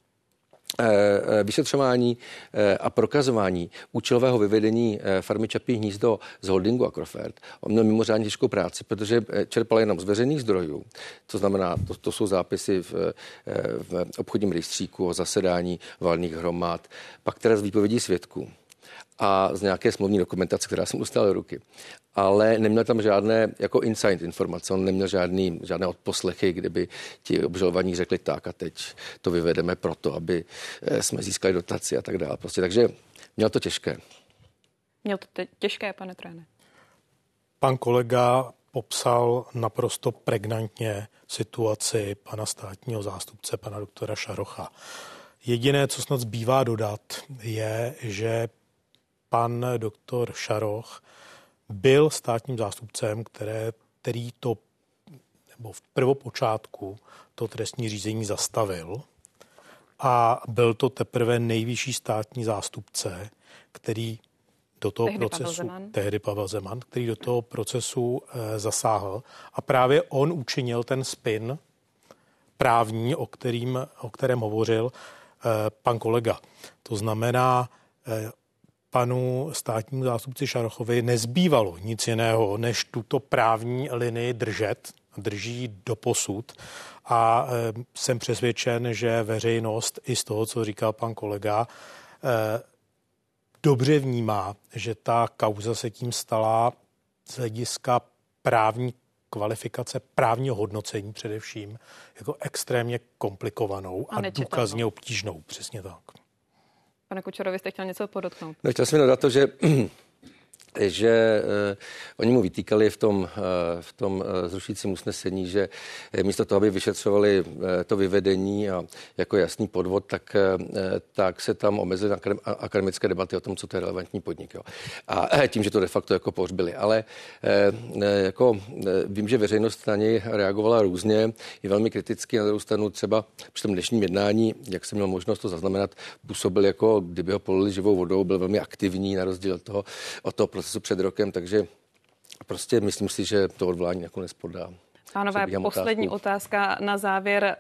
S12: vyšetřování eh, a prokazování účelového vyvedení farmy Čapí hnízdo z holdingu Agrofert. Měl mimořádně těžkou práci, protože čerpal jenom z veřejných zdrojů. To znamená, to, to jsou zápisy v, v obchodním rejstříku o zasedání valných hromad, pak teda z výpovědí svědků a z nějaké smluvní dokumentace, která jsem dostal do ruky. Ale neměl tam žádné jako insight informace, on neměl žádný, žádné odposlechy, kdyby ti obžalovaní řekli tak a teď to vyvedeme proto, aby eh, jsme získali dotaci a tak dále. Prostě, takže měl to těžké.
S2: Měl to těžké, pane tréne.
S11: Pan kolega popsal naprosto pregnantně situaci pana státního zástupce, pana doktora Šarocha. Jediné, co snad zbývá dodat, je, že pan doktor Šaroch byl státním zástupcem, které, který to nebo v prvopočátku to trestní řízení zastavil. A byl to teprve nejvyšší státní zástupce, který do toho tehdy procesu, Pavel tehdy Pavel Zeman, který do toho procesu e, zasáhl. A právě on učinil ten spin právní, o, kterým, o kterém hovořil e, pan kolega. To znamená, e, panu státnímu zástupci Šarochovi nezbývalo nic jiného, než tuto právní linii držet drží do posud a eh, jsem přesvědčen, že veřejnost i z toho, co říkal pan kolega, eh, dobře vnímá, že ta kauza se tím stala z hlediska právní kvalifikace právního hodnocení především jako extrémně komplikovanou a, a důkazně obtížnou. Přesně tak.
S2: Pane Kučerovi, jste chtěl něco podotknout?
S12: No, chtěl jsem dodat to, že <clears throat> že uh, oni mu vytýkali v tom, uh, v tom uh, zrušícím usnesení, že místo toho, aby vyšetřovali uh, to vyvedení a jako jasný podvod, tak, uh, tak se tam omezily na akademické debaty o tom, co to je relevantní podnik. Jo. A uh, tím, že to de facto jako pohřbili. Ale uh, jako, uh, vím, že veřejnost na něj reagovala různě, je velmi kriticky. Na druhou stranu třeba při tom dnešním jednání, jak jsem měl možnost to zaznamenat, působil jako, kdyby ho polili živou vodou, byl velmi aktivní na rozdíl od toho, od toho procesu před rokem, takže prostě myslím si, že to odvolání nakonec podá.
S2: Pánové, poslední otázku. otázka na závěr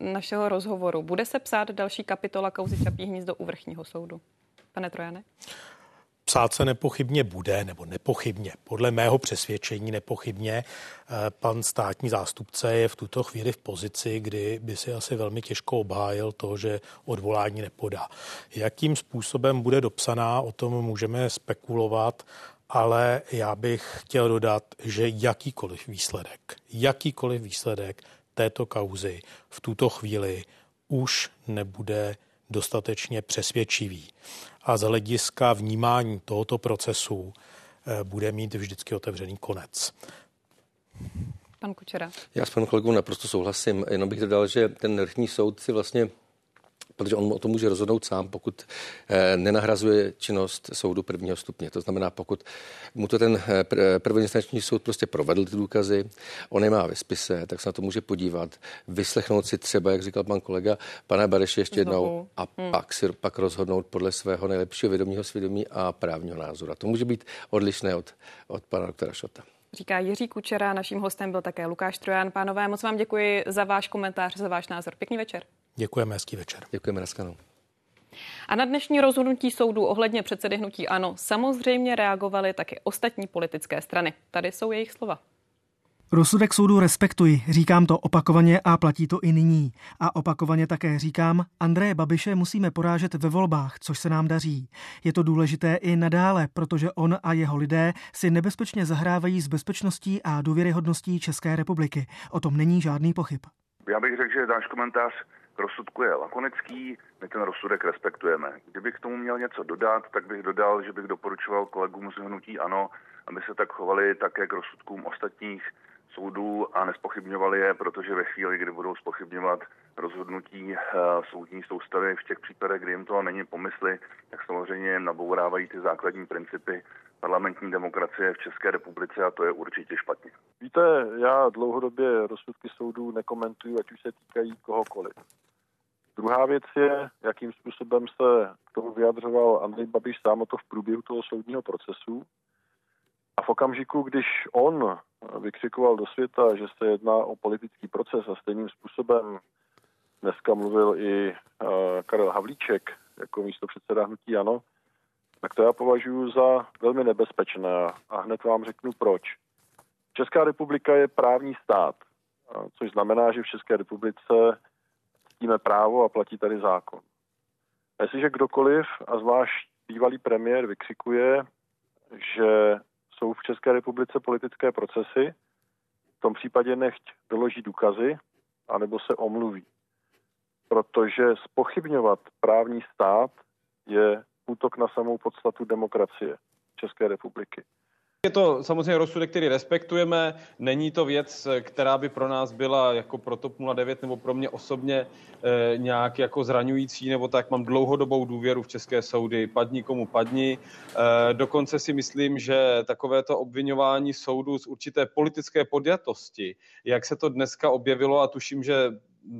S2: uh, našeho rozhovoru. Bude se psát další kapitola kauzy Čapí hnízdo u vrchního soudu? Pane Trojane?
S11: Psát se nepochybně bude, nebo nepochybně, podle mého přesvědčení nepochybně. Eh, pan státní zástupce je v tuto chvíli v pozici, kdy by si asi velmi těžko obhájil to, že odvolání nepodá. Jakým způsobem bude dopsaná, o tom můžeme spekulovat, ale já bych chtěl dodat, že jakýkoliv výsledek, jakýkoliv výsledek této kauzy v tuto chvíli už nebude dostatečně přesvědčivý a z hlediska vnímání tohoto procesu eh, bude mít vždycky otevřený konec.
S2: Pan Kučera.
S12: Já s panem kolegou naprosto souhlasím, jenom bych dodal, že ten vrchní soud si vlastně protože on o tom může rozhodnout sám, pokud eh, nenahrazuje činnost soudu prvního stupně. To znamená, pokud mu to ten eh, prvoinstanční soud prostě provedl ty důkazy, on je má ve spise, tak se na to může podívat, vyslechnout si třeba, jak říkal pan kolega, pana Bareše ještě jednou a hmm. pak si pak rozhodnout podle svého nejlepšího vědomího svědomí a právního názoru. A to může být odlišné od, od pana doktora Šota.
S2: Říká Jiří Kučera, naším hostem byl také Lukáš Trojan. Pánové, moc vám děkuji za váš komentář, za váš názor. Pěkný večer.
S11: Děkujeme, hezký večer.
S12: Děkujeme, naskanou.
S2: A na dnešní rozhodnutí soudu ohledně předsedy hnutí ANO samozřejmě reagovaly také ostatní politické strany. Tady jsou jejich slova.
S15: Rozsudek soudu respektuji, říkám to opakovaně a platí to i nyní. A opakovaně také říkám, Andreje Babiše musíme porážet ve volbách, což se nám daří. Je to důležité i nadále, protože on a jeho lidé si nebezpečně zahrávají s bezpečností a důvěryhodností České republiky. O tom není žádný pochyb.
S16: Já bych řekl, že náš komentář rozsudku je lakonický, my ten rozsudek respektujeme. Kdybych k tomu měl něco dodat, tak bych dodal, že bych doporučoval kolegům z hnutí ANO, aby se tak chovali také k rozsudkům ostatních soudů a nespochybňovali je, protože ve chvíli, kdy budou spochybňovat rozhodnutí uh, soudní soustavy v těch případech, kdy jim to není pomysly, tak samozřejmě nabourávají ty základní principy parlamentní demokracie v České republice a to je určitě špatně.
S17: Víte, já dlouhodobě rozsudky soudů nekomentuju, ať už se týkají kohokoliv. Druhá věc je, jakým způsobem se k tomu vyjadřoval Andrej Babiš sám o to v průběhu toho soudního procesu. A v okamžiku, když on vykřikoval do světa, že se jedná o politický proces a stejným způsobem dneska mluvil i uh, Karel Havlíček jako místo předseda hnutí Ano, tak to já považuji za velmi nebezpečné a hned vám řeknu proč. Česká republika je právní stát, což znamená, že v České republice ctíme právo a platí tady zákon. A jestliže kdokoliv, a zvlášť bývalý premiér, vykřikuje, že jsou v České republice politické procesy, v tom případě nechť doloží důkazy, anebo se omluví. Protože spochybňovat právní stát je útok na samou podstatu demokracie České republiky.
S18: Je to samozřejmě rozsudek, který respektujeme. Není to věc, která by pro nás byla jako pro TOP 09 nebo pro mě osobně e, nějak jako zraňující, nebo tak mám dlouhodobou důvěru v české soudy. Padni komu padni. E, dokonce si myslím, že takovéto obvinování soudu z určité politické podjatosti, jak se to dneska objevilo a tuším, že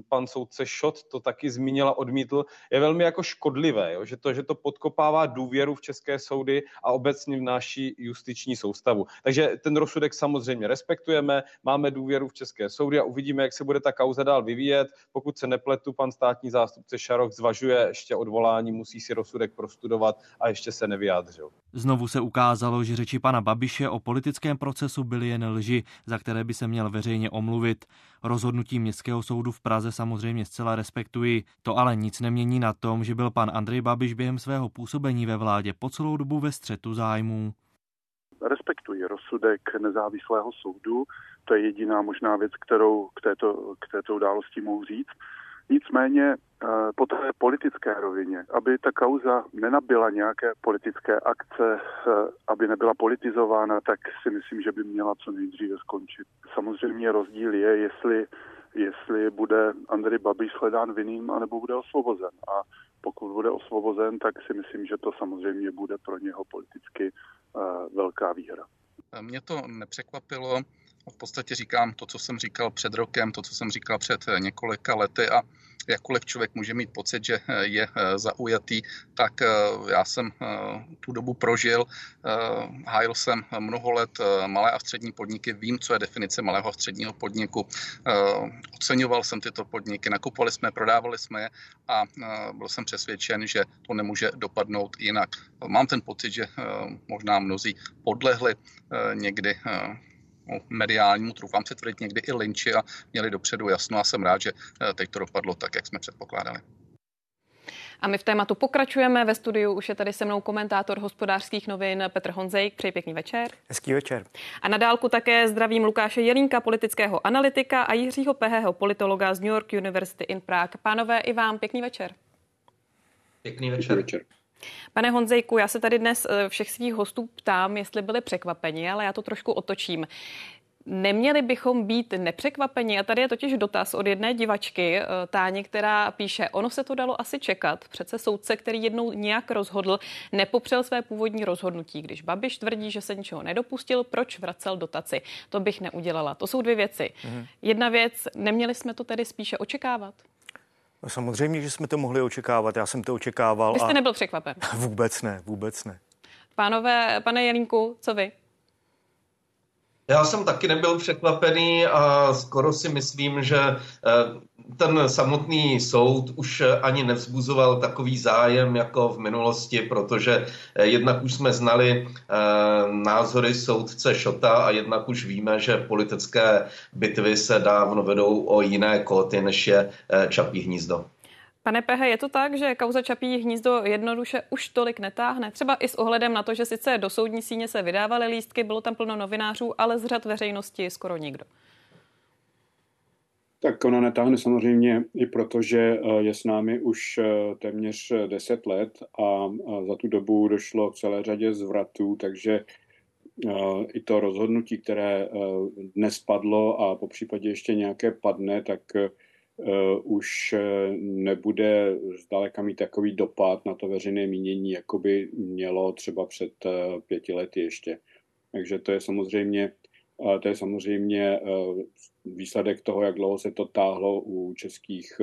S18: pan soudce Šot to taky zmínila, odmítl, je velmi jako škodlivé, jo? Že, to, že to podkopává důvěru v české soudy a obecně v naší justiční soustavu. Takže ten rozsudek samozřejmě respektujeme, máme důvěru v české soudy a uvidíme, jak se bude ta kauza dál vyvíjet. Pokud se nepletu, pan státní zástupce Šarok zvažuje ještě odvolání, musí si rozsudek prostudovat a ještě se nevyjádřil.
S19: Znovu se ukázalo, že řeči pana Babiše o politickém procesu byly jen lži, za které by se měl veřejně omluvit. Rozhodnutí Městského soudu v Praze samozřejmě zcela respektuji. To ale nic nemění na tom, že byl pan Andrej Babiš během svého působení ve vládě po celou dobu ve střetu zájmů.
S20: Respektuji rozsudek nezávislého soudu. To je jediná možná věc, kterou k této, k této události mohu říct. Nicméně eh, po té politické rovině, aby ta kauza nenabila nějaké politické akce, eh, aby nebyla politizována, tak si myslím, že by měla co nejdříve skončit. Samozřejmě rozdíl je, jestli, jestli bude Andrej Babiš shledán vinným, anebo bude osvobozen. A pokud bude osvobozen, tak si myslím, že to samozřejmě bude pro něho politicky eh, velká výhra.
S21: Mě to nepřekvapilo v podstatě říkám to, co jsem říkal před rokem, to, co jsem říkal před eh, několika lety a jakkoliv člověk může mít pocit, že eh, je eh, zaujatý, tak já jsem tu dobu prožil, hájil jsem mnoho let malé a střední podniky, vím, co je definice malého a středního podniku, oceňoval jsem tyto podniky, nakupovali jsme, prodávali jsme je a byl jsem přesvědčen, že to nemůže dopadnout jinak. Mám ten pocit, že možná mnozí podlehli někdy mediálnímu, trufám se tvrdit někdy i linči a měli dopředu jasno a jsem rád, že eh, teď to dopadlo tak, jak jsme předpokládali.
S2: A my v tématu pokračujeme. Ve studiu už je tady se mnou komentátor hospodářských novin Petr Honzejk. Přeji pěkný večer.
S22: Hezký večer.
S2: A na dálku také zdravím Lukáše Jelínka, politického analytika a Jiřího Pehého, politologa z New York University in Prague. Pánové, i vám pěkný večer.
S22: Pěkný večer. Pěkný večer.
S2: Pane Honzejku, já se tady dnes eh, všech svých hostů ptám, jestli byli překvapeni, ale já to trošku otočím. Neměli bychom být nepřekvapeni. A tady je totiž dotaz od jedné divačky, eh, Táně, která píše, ono se to dalo asi čekat. Přece soudce, který jednou nějak rozhodl, nepopřel své původní rozhodnutí. Když Babiš tvrdí, že se ničeho nedopustil, proč vracel dotaci? To bych neudělala. To jsou dvě věci. Mhm. Jedna věc, neměli jsme to tedy spíše očekávat?
S22: No samozřejmě, že jsme to mohli očekávat. Já jsem to očekával.
S2: Vy jste a... nebyl překvapen? <laughs>
S22: Vůbec ne, vůbec ne.
S2: Pánové, pane Jelínku, co vy?
S23: Já jsem taky nebyl překvapený a skoro si myslím, že eh, ten samotný soud už ani nevzbuzoval takový zájem jako v minulosti, protože eh, jednak už jsme znali eh, názory soudce Šota a jednak už víme, že politické bitvy se dávno vedou o jiné kóty, než je Čapí hnízdo.
S2: Pane Pehe, je to tak, že kauza Čapí hnízdo jednoduše už tolik netáhne? Třeba i s ohledem na to, že sice do soudní síně se vydávaly lístky, bylo tam plno novinářů, ale z řad veřejnosti skoro nikdo.
S24: Tak ona netáhne samozřejmě i proto, že eh, je s námi už eh, téměř 10 let a za tu dobu došlo k celé řadě zvratů, takže eh, i to rozhodnutí, které dnes padlo a po případě ještě nějaké padne, tak už eh, nebude zdaleka mít takový dopad na to veřejné mínění, jako by mělo třeba před uh, pěti lety ještě. Takže to je samozřejmě, to je samozřejmě výsledek toho, jak dlouho se to táhlo u českých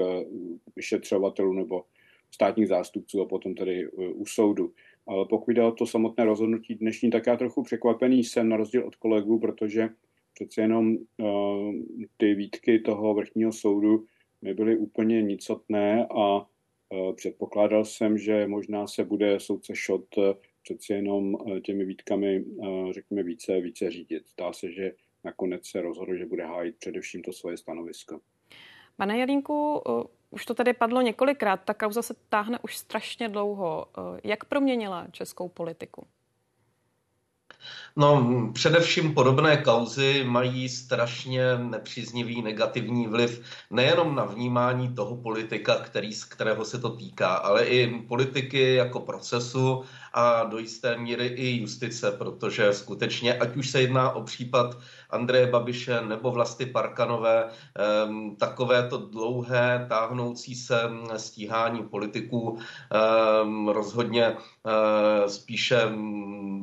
S24: vyšetřovatelů nebo státních zástupců a potom tedy u soudu. Ale pokud jde o to samotné rozhodnutí dnešní, tak já trochu překvapený jsem na rozdíl od kolegů, protože přece jenom ty výtky toho vrchního soudu nebyly úplně nicotné a e, předpokládal jsem, že možná se bude soudce Šot e, přeci jenom e, těmi výtkami, řekněme, více, více řídit. Zdá se, že nakonec se rozhodl, že bude hájit především to svoje stanovisko.
S2: Pane Jelínku, už to tady padlo několikrát, ta kauza se táhne už strašně dlouho. Jak proměnila českou politiku?
S23: No, především podobné kauzy mají strašně nepříznivý negativní vliv nejenom na vnímání toho politika, který, z kterého se to týká, ale i politiky jako procesu a do jisté míry i justice, protože skutečně, ať už se jedná o případ Andreje Babiše nebo Vlasty Parkanové, takové to dlouhé, táhnoucí se stíhání politiků rozhodně eh, spíše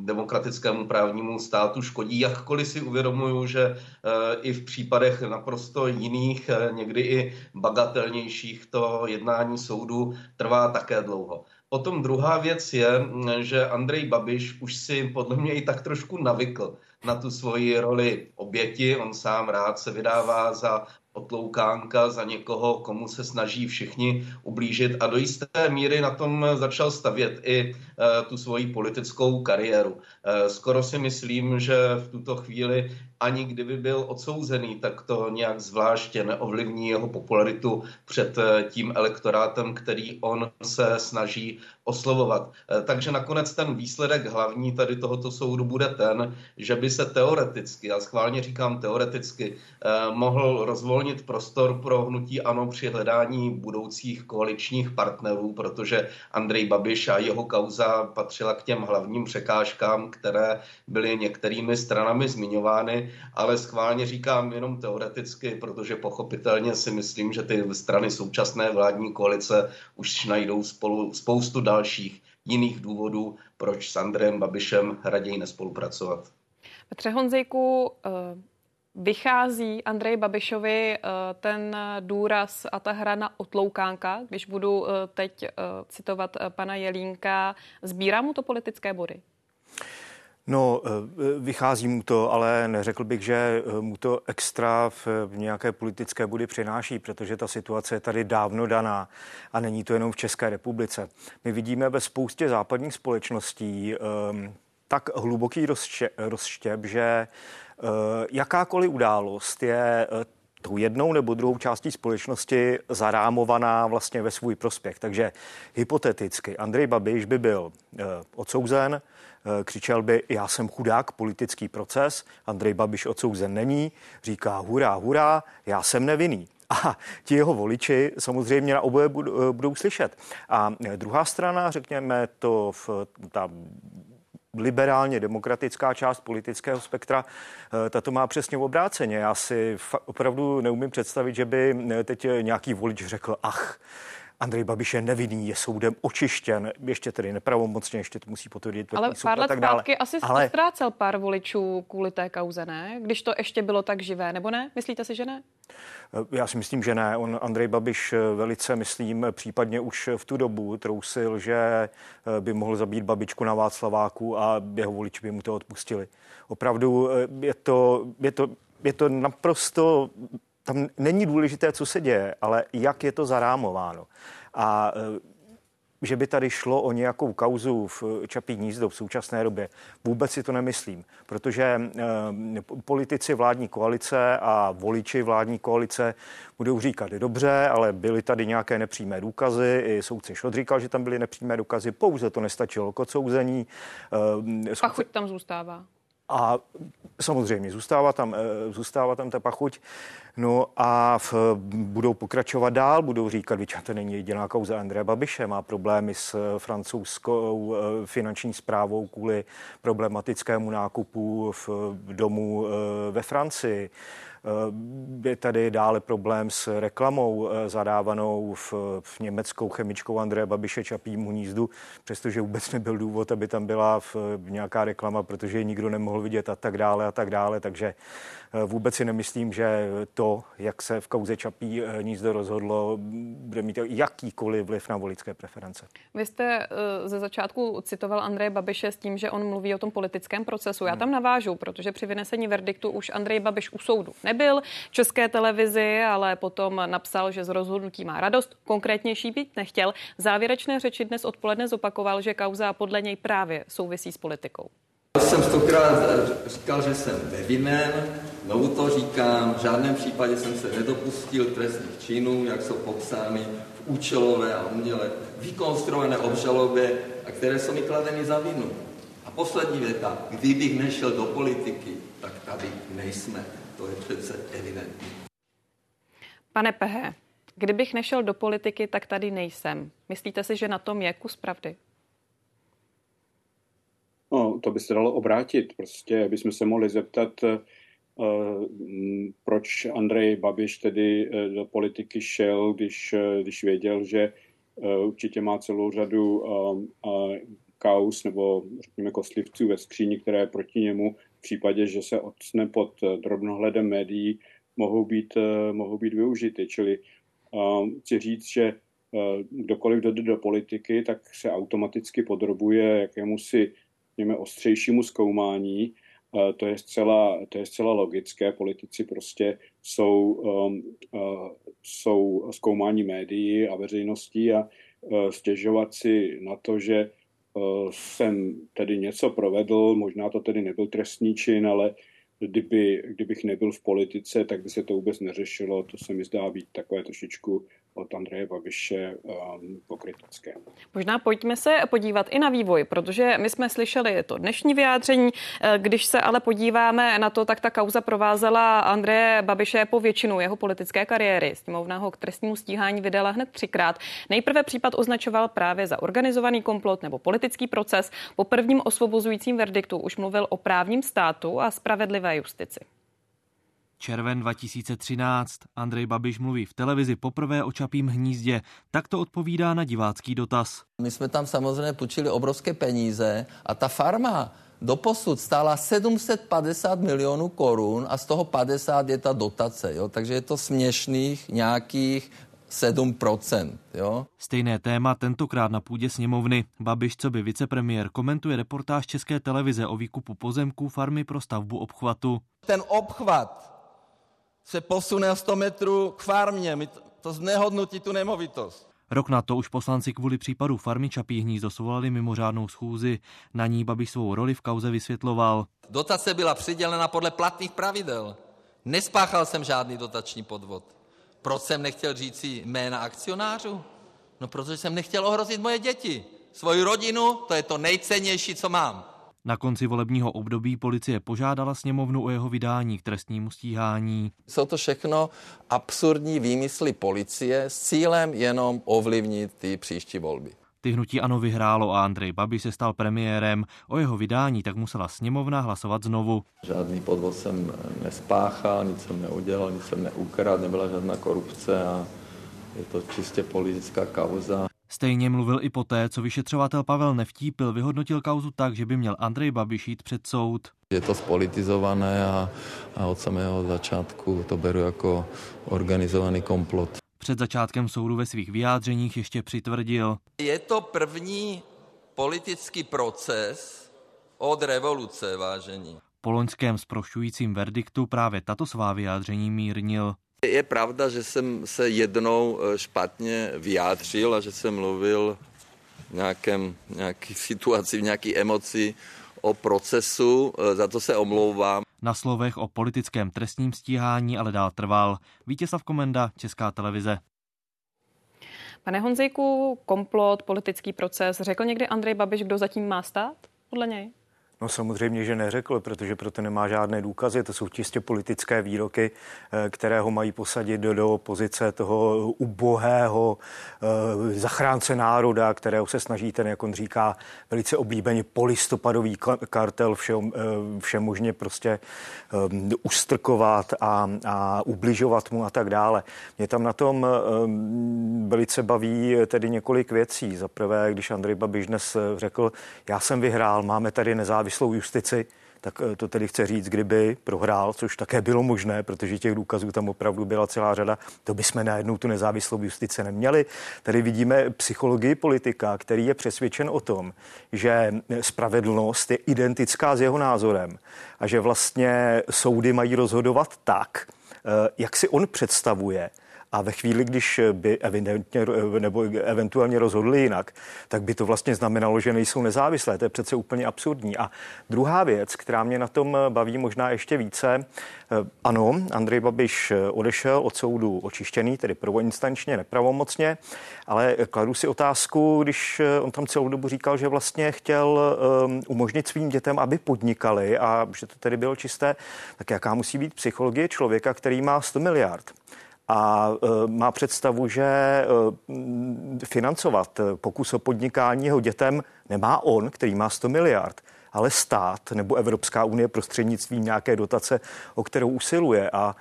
S23: demokratickému právnímu státu škodí, jakkoliv si uvědomuju, že eh, i v případech naprosto jiných, eh, někdy i bagatelnějších, to jednání soudu trvá také dlouho. Potom druhá věc je, že Andrej Babiš už si podle mě i tak trošku navykl na tu svoji roli oběti. On sám rád se vydává za otloukánka za někoho, komu se snaží všichni ublížit a do jisté míry na tom začal stavět i e, tu svoji politickou kariéru. E, skoro si myslím, že v tuto chvíli ani kdyby byl odsouzený, tak to nějak zvláště neovlivní jeho popularitu před e, tím elektorátem, který on se snaží oslovovat. Takže nakonec ten výsledek hlavní tady tohoto soudu bude ten, že by se teoreticky, já schválně říkám teoreticky, mohl rozvolnit prostor pro hnutí ANO při hledání budoucích koaličních partnerů, protože Andrej Babiš a jeho kauza patřila k těm hlavním překážkám, které byly některými stranami zmiňovány, ale schválně říkám jenom teoreticky, protože pochopitelně si myslím, že ty strany současné vládní koalice už najdou spolu spoustu dalších jiných důvodů, proč s Andrejem Babišem raději nespolupracovat.
S2: Petře Honzejku, eh, Vychází Andrej Babišovi eh, ten důraz a ta hra na otloukánka, když budu eh, teď citovat pana Jelínka, sbírá mu to politické body?
S22: No, vychází mu to, ale neřekl bych, že mu to extra v nějaké politické body přináší, protože ta situace je tady dávno daná a není to jenom v České republice. My vidíme ve spoustě západních společností um, tak hluboký rozštěp, že Eh, jakákoliv událost je eh, tou jednou nebo druhou částí společnosti zarámovaná vlastně ve svůj prospěch. Takže hypoteticky Andrej Babiš by byl eh, odsouzen, křičel by, já jsem chudák, politický proces, Andrej Babiš odsouzen není, říká hurá, hurá, já jsem nevinný. A <laughs> ti jeho voliči samozřejmě na oboje budou, budou slyšet. A druhá strana, řekněme, to v, ta liberálně demokratická část politického spektra, eh, tato má přesně obráceně. Já si opravdu neumím představit, že by eh, teď nějaký volič řekl, ach, Andrej Babiš je nevinný, je soudem očištěn, ještě tedy nepravomocně, ještě to musí potvrdit.
S2: Ale pár let zpátky asi Ale... ztrácel pár voličů kvůli té kauze, ne? Když to ještě bylo tak živé, nebo ne? Myslíte si, že ne?
S22: Eh, já si myslím, že ne. On Andrej Babiš eh, velice, myslím, případně už v tu dobu trousil, že eh, by mohl zabít babičku na Václaváku a jeho voliči by mu to odpustili. Opravdu je to, je to, je to naprosto tam není důležité, co se děje, ale jak je to zarámováno. A e, že by tady šlo o nějakou kauzu v Čapí hnízdo v současné době. Vůbec si to nemyslím, protože e, politici vládní koalice a voliči vládní koalice budou říkat, dobře, ale byly tady nějaké nepřímé důkazy, i soudce Šod říkal, že tam byly nepřímé důkazy, pouze to nestačilo k odsouzení.
S2: Soudce... A tam zůstává.
S22: A samozřejmě zůstává tam, eh, zůstává tam ta pachuť. No a v, budou pokračovat dál, budou říkat, že to není jediná kauza Andreje Babiše, má problémy s eh, francouzskou eh, finanční zprávou kvůli problematickému nákupu v domu ve Francii. Eh, je tady dále problém s reklamou eh, zadávanou v, v německou chemičkou Andreje Babiše Čapímu hnízdu, přestože vůbec nebyl důvod, aby tam byla v, nějaká reklama, protože ji nikdo nemohl vidět a tak dále a tak dále. Takže vůbec si nemyslím, že to, jak se v kauze Čapí eh, hnízdo rozhodlo, bude mít jakýkoliv vliv na volické preference.
S2: Vy jste eh, ze začátku citoval Andreje Babiše s tím, že on mluví o tom politickém procesu. Já hmm. tam navážu, protože při vynesení verdiktu už Andrej Babiš u soudu nebyl. České televizi ale potom napsal, že z rozhodnutí má radost. Konkrétnější být nechtěl. Závěrečné řeči dnes odpoledne zopakoval, že kauza podle něj právě souvisí s politikou.
S4: Jsem stokrát říkal, že jsem nevinen, znovu to říkám, v žádném případě jsem se nedopustil trestných činů, jak jsou popsány v účelové a uměle vykonstruované obžalobě, a které jsou mi kladeny za vinu. A poslední věta, kdybych nešel do politiky, tak tady nejsme. To je přece evidentní.
S2: Pane Pehe, kdybych nešel do politiky, tak tady nejsem. Myslíte si, že na tom je kus pravdy?
S24: No, to by se dalo obrátit. Prostě bychom se mohli zeptat, proč Andrej Babiš tedy do politiky šel, když, když věděl, že určitě má celou řadu kaus nebo řekněme kostlivců ve skříni, které proti němu v případě, že se odsne pod drobnohledem médií, mohou být, mohou být využity. Čili chci říct, že kdokoliv jde do politiky, tak se automaticky podrobuje jakému si řekněme, ostřejšímu zkoumání. To je, zcela, to je zcela logické. Politici prostě jsou, um, uh, jsou zkoumání médií a veřejností a uh, stěžovat si na to, že uh, jsem tedy něco provedl, možná to tedy nebyl trestný čin, ale kdyby, kdybych nebyl v politice, tak by se to vůbec neřešilo. To se mi zdá být takové trošičku od Andreje Babiše um, pokrytecké.
S2: Možná pojďme se podívat i na vývoj, protože my jsme slyšeli to dnešní vyjádření. Eh, když se ale podíváme na to, tak ta kauza provázela Andreje Babiše po většinu jeho politické kariéry. Sněmovna ho k trestnímu stíhání vydala hned třikrát. Nejprve případ označoval právě za organizovaný komplot nebo politický proces. Po prvním osvobozujícím verdiktu už mluvil o právním státu a spravedlivé justici.
S19: Červen 2013. Andrej Babiš mluví v televizi poprvé o Čapím hnízdě. Tak to odpovídá na divácký dotaz.
S4: My jsme tam samozřejmě půjčili obrovské peníze a ta farma doposud stála 750 milionů korun a z toho 50 je ta dotace. Jo? Takže je to směšných nějakých 7%. Jo?
S19: Stejné téma tentokrát na půdě sněmovny. Babiš, co by vicepremiér, komentuje reportáž České televize o výkupu pozemků farmy pro stavbu obchvatu.
S4: Ten obchvat se posune o 100 metrů k farmě. My to znehodnotí tu nemovitost.
S19: Rok na to už poslanci kvůli případu farmy Čapí hnízdo svolali mimořádnou schůzi. Na ní Babiš svou roli v kauze vysvětloval.
S4: Dotace byla přidělena podle platných pravidel. Nespáchal jsem žádný dotační podvod. Proč jsem nechtěl říci jména akcionářů? No, protože jsem nechtěl ohrozit moje děti. Svoji rodinu, to je to nejcennější, co mám.
S19: Na konci volebního období policie požádala sněmovnu o jeho vydání k trestnímu stíhání.
S4: Jsou to všechno absurdní výmysly policie s cílem jenom ovlivnit ty příští volby.
S19: Ty hnutí ano vyhrálo a Andrej Babiš se stal premiérem. O jeho vydání tak musela sněmovna hlasovat znovu.
S4: Žádný podvod jsem nespáchal, nic jsem neudělal, nic jsem neukradl, nebyla žádná korupce a je to čistě politická kauza.
S19: Stejně mluvil i poté, co vyšetřovatel Pavel Nevtípil vyhodnotil kauzu tak, že by měl Andrej Babiš jít před soud.
S4: Je to spolitizované a, a od samého začátku to beru jako organizovaný komplot.
S19: Před začátkem soudu ve svých vyjádřeních ještě přitvrdil.
S4: Je to první politický proces od revoluce, vážení.
S19: Po loňském zprošťujícím verdiktu právě tato svá vyjádření mírnil.
S4: Je pravda, že jsem se jednou eh, špatně vyjádřil a že jsem mluvil v nějakém, nějaký situaci, v nějaké emoci o procesu, eh, za to se omlouvám.
S19: Na slovech o politickém trestním stíhání ale dál trval. Vítězslav Komenda, Česká televize.
S2: Pane Honzejku, komplot, politický proces, řekl někdy Andrej Babiš, kdo zatím má stát, podle něj?
S22: No samozřejmě, že neřekl, protože proto nemá žádné důkazy. To jsou čistě politické výroky, eh, které ho mají posadit do, do pozice toho ubohého eh, zachránce národa, kterého se snaží ten, jak on říká, velice oblíbeně polistopadový kartel všem, eh, všem možně prostě ustrkovat a, a ubližovat mu a tak dále. Mě tam na tom velice baví tedy několik věcí. Za prvé, když Andrej Babiš dnes řekl, já jsem vyhrál, máme tady nezávislé nezávislou justici, tak eh, to tedy chce říct, kdyby prohrál, což také bylo možné, protože těch důkazů tam opravdu byla celá řada, to bychom najednou tu nezávislou justici neměli. Tady vidíme psychologii politika, který je přesvědčen o tom, že spravedlnost je identická s jeho názorem a že vlastně soudy mají rozhodovat tak, eh, jak si on představuje a ve chvíli, když by evidentně nebo eventuálně rozhodli jinak, tak by to vlastně znamenalo, že nejsou nezávislé. To je přece úplně absurdní. A druhá věc, která mě na tom baví možná ještě více, eh, ano, Andrej Babiš odešel od soudu očištěný, tedy prvoinstančně, nepravomocně, ale kladu si otázku, když on tam celou dobu říkal, že vlastně chtěl um, umožnit svým dětem, aby podnikali a že to tedy bylo čisté, tak jaká musí být psychologie člověka, který má 100 miliard a e, má představu, že e, financovat pokus o podnikání jeho dětem nemá on, který má 100 miliard, ale stát nebo Evropská unie prostřednictvím nějaké dotace, o kterou usiluje. A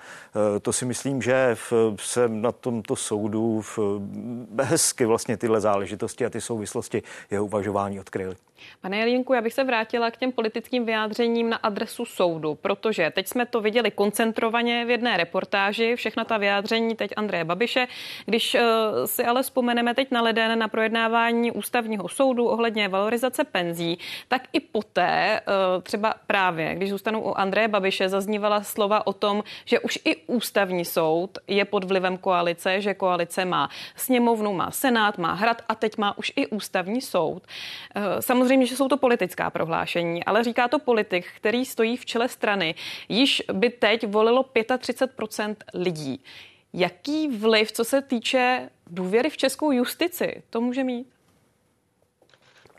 S22: to si myslím, že se na tomto soudu hezky vlastně tyhle záležitosti a ty souvislosti jeho uvažování odkryly.
S2: Pane Jelínku, já bych se vrátila k těm politickým vyjádřením na adresu soudu, protože teď jsme to viděli koncentrovaně v jedné reportáži, všechna ta vyjádření teď Andreje Babiše. Když uh, si ale vzpomeneme teď na leden na projednávání ústavního soudu ohledně valorizace penzí, tak i poté uh, třeba právě, když zůstanu u Andreje Babiše, zaznívala slova o tom, že už i ústavní soud je pod vlivem koalice, že koalice má sněmovnu, má senát, má hrad a teď má už i ústavní soud. Uh, samozřejmě Samozřejmě, že jsou to politická prohlášení, ale říká to politik, který stojí v čele strany. Již by teď volilo 35% lidí. Jaký vliv, co se týče důvěry v českou justici, to může mít?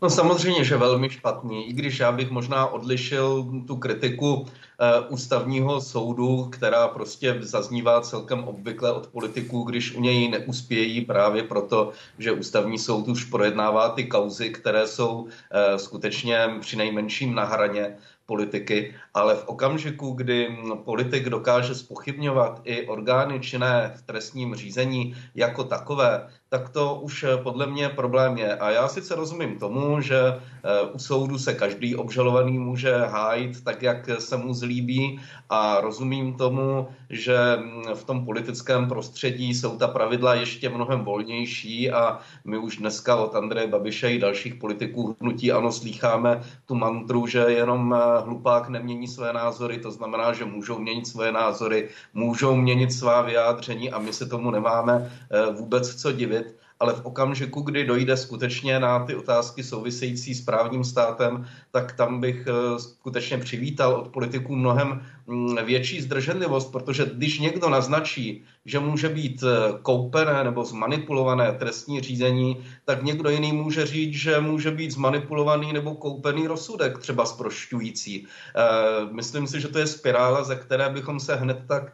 S23: No samozřejmě, že velmi špatný, i když já bych možná odlišil tu kritiku e, ústavního soudu, která prostě zaznívá celkem obvykle od politiků, když u něj neuspějí právě proto, že ústavní soud už projednává ty kauzy, které jsou e, skutečně při nejmenším na hraně politiky, ale v okamžiku, kdy politik dokáže spochybňovat i orgány činné v trestním řízení jako takové, tak to už eh, podle mě problém je. A já sice rozumím tomu, že eh, u soudu se každý obžalovaný může hájit tak, jak se mu zlíbí a rozumím tomu, že mm, v tom politickém prostředí jsou ta pravidla ještě mnohem volnější a my už dneska od Andreje Babiše i dalších politiků hnutí ano slýcháme tu mantru, že jenom eh, hlupák nemění své názory, to znamená, že můžou měnit své názory, můžou měnit svá vyjádření a my se tomu nemáme vůbec co divit ale v okamžiku, kdy dojde skutečně na ty otázky související s právním státem, tak tam bych eh, skutečně přivítal od politiků mnohem mm, větší zdrženlivost, protože když někdo naznačí, že může být eh, koupené nebo zmanipulované trestní řízení, tak někdo jiný může říct, že může být zmanipulovaný nebo koupený rozsudek, třeba zprošťující. Eh, myslím si, že to je spirála, ze které bychom se hned tak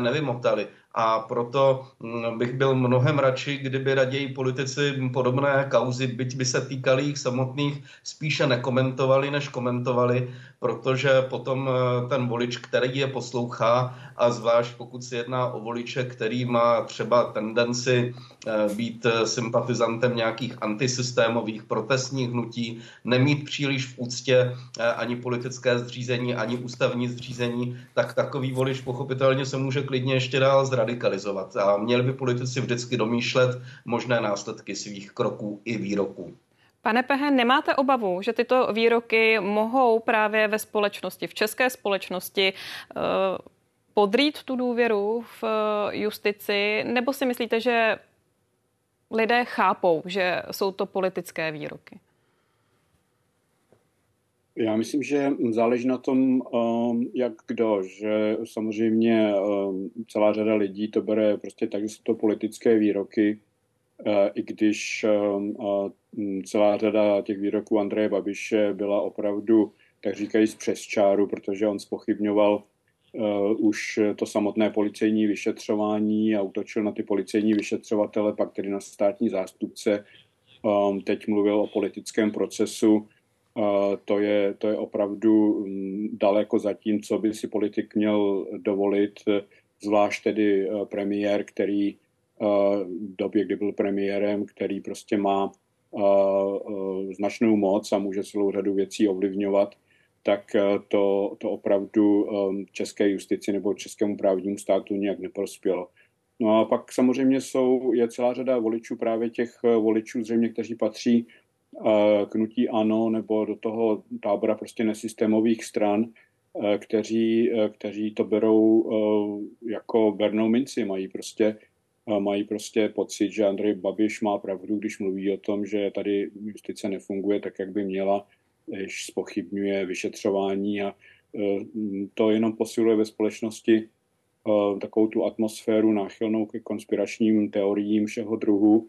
S23: nevymotali a proto mm, bych byl mnohem radši, kdyby raději politici podobné kauzy, byť by se týkaly jich samotných, spíše nekomentovali, než komentovali, protože potom eh, ten volič, který je poslouchá, a zvlášť pokud se jedná o voliče, který má třeba tendenci eh, být eh, sympatizantem nějakých antisystémových protestních hnutí, nemít příliš v úctě ani politické zřízení, ani ústavní zřízení, tak takový volič pochopitelně se může klidně ještě dál zradikalizovat. A měli by politici vždycky domýšlet možné následky svých kroků i výroků.
S2: Pane Pehe, nemáte obavu, že tyto výroky mohou právě ve společnosti, v české společnosti, eh, podrýt tu důvěru v eh, justici, nebo si myslíte, že lidé chápou, že jsou to politické výroky?
S24: Já myslím, že záleží na tom, um, jak kdo, že samozřejmě um, celá řada lidí to bere prostě tak, že jsou to politické výroky, uh, i když um, celá řada těch výroků Andreje Babiše byla opravdu, tak říkají, přes čáru, protože on spochybňoval uh, už to samotné policejní vyšetřování a utočil na ty policejní vyšetřovatele, pak tedy na státní zástupce. Teď mluvil o politickém procesu. To, je, to je opravdu um, daleko za tím, co by si politik měl dovolit, zvlášť tedy uh, premiér, který uh, v době, kdy byl premiérem, který prostě má značnou moc a může celou řadu věcí ovlivňovat, tak to, to opravdu e, české justici nebo českému právnímu státu nějak neprospělo. No a pak samozřejmě jsou, je celá řada voličů, právě těch voličů zřejmě, kteří patří k nutí ANO nebo do toho tábora prostě nesystémových stran, kteří, kteří to berou jako bernou minci, mají prostě mají prostě pocit, že Andrej Babiš má pravdu, když mluví o tom, že tady justice nefunguje tak, jak by měla, když spochybňuje vyšetřování a to jenom posiluje ve společnosti takovou tu atmosféru náchylnou ke konspiračním teoriím všeho druhu,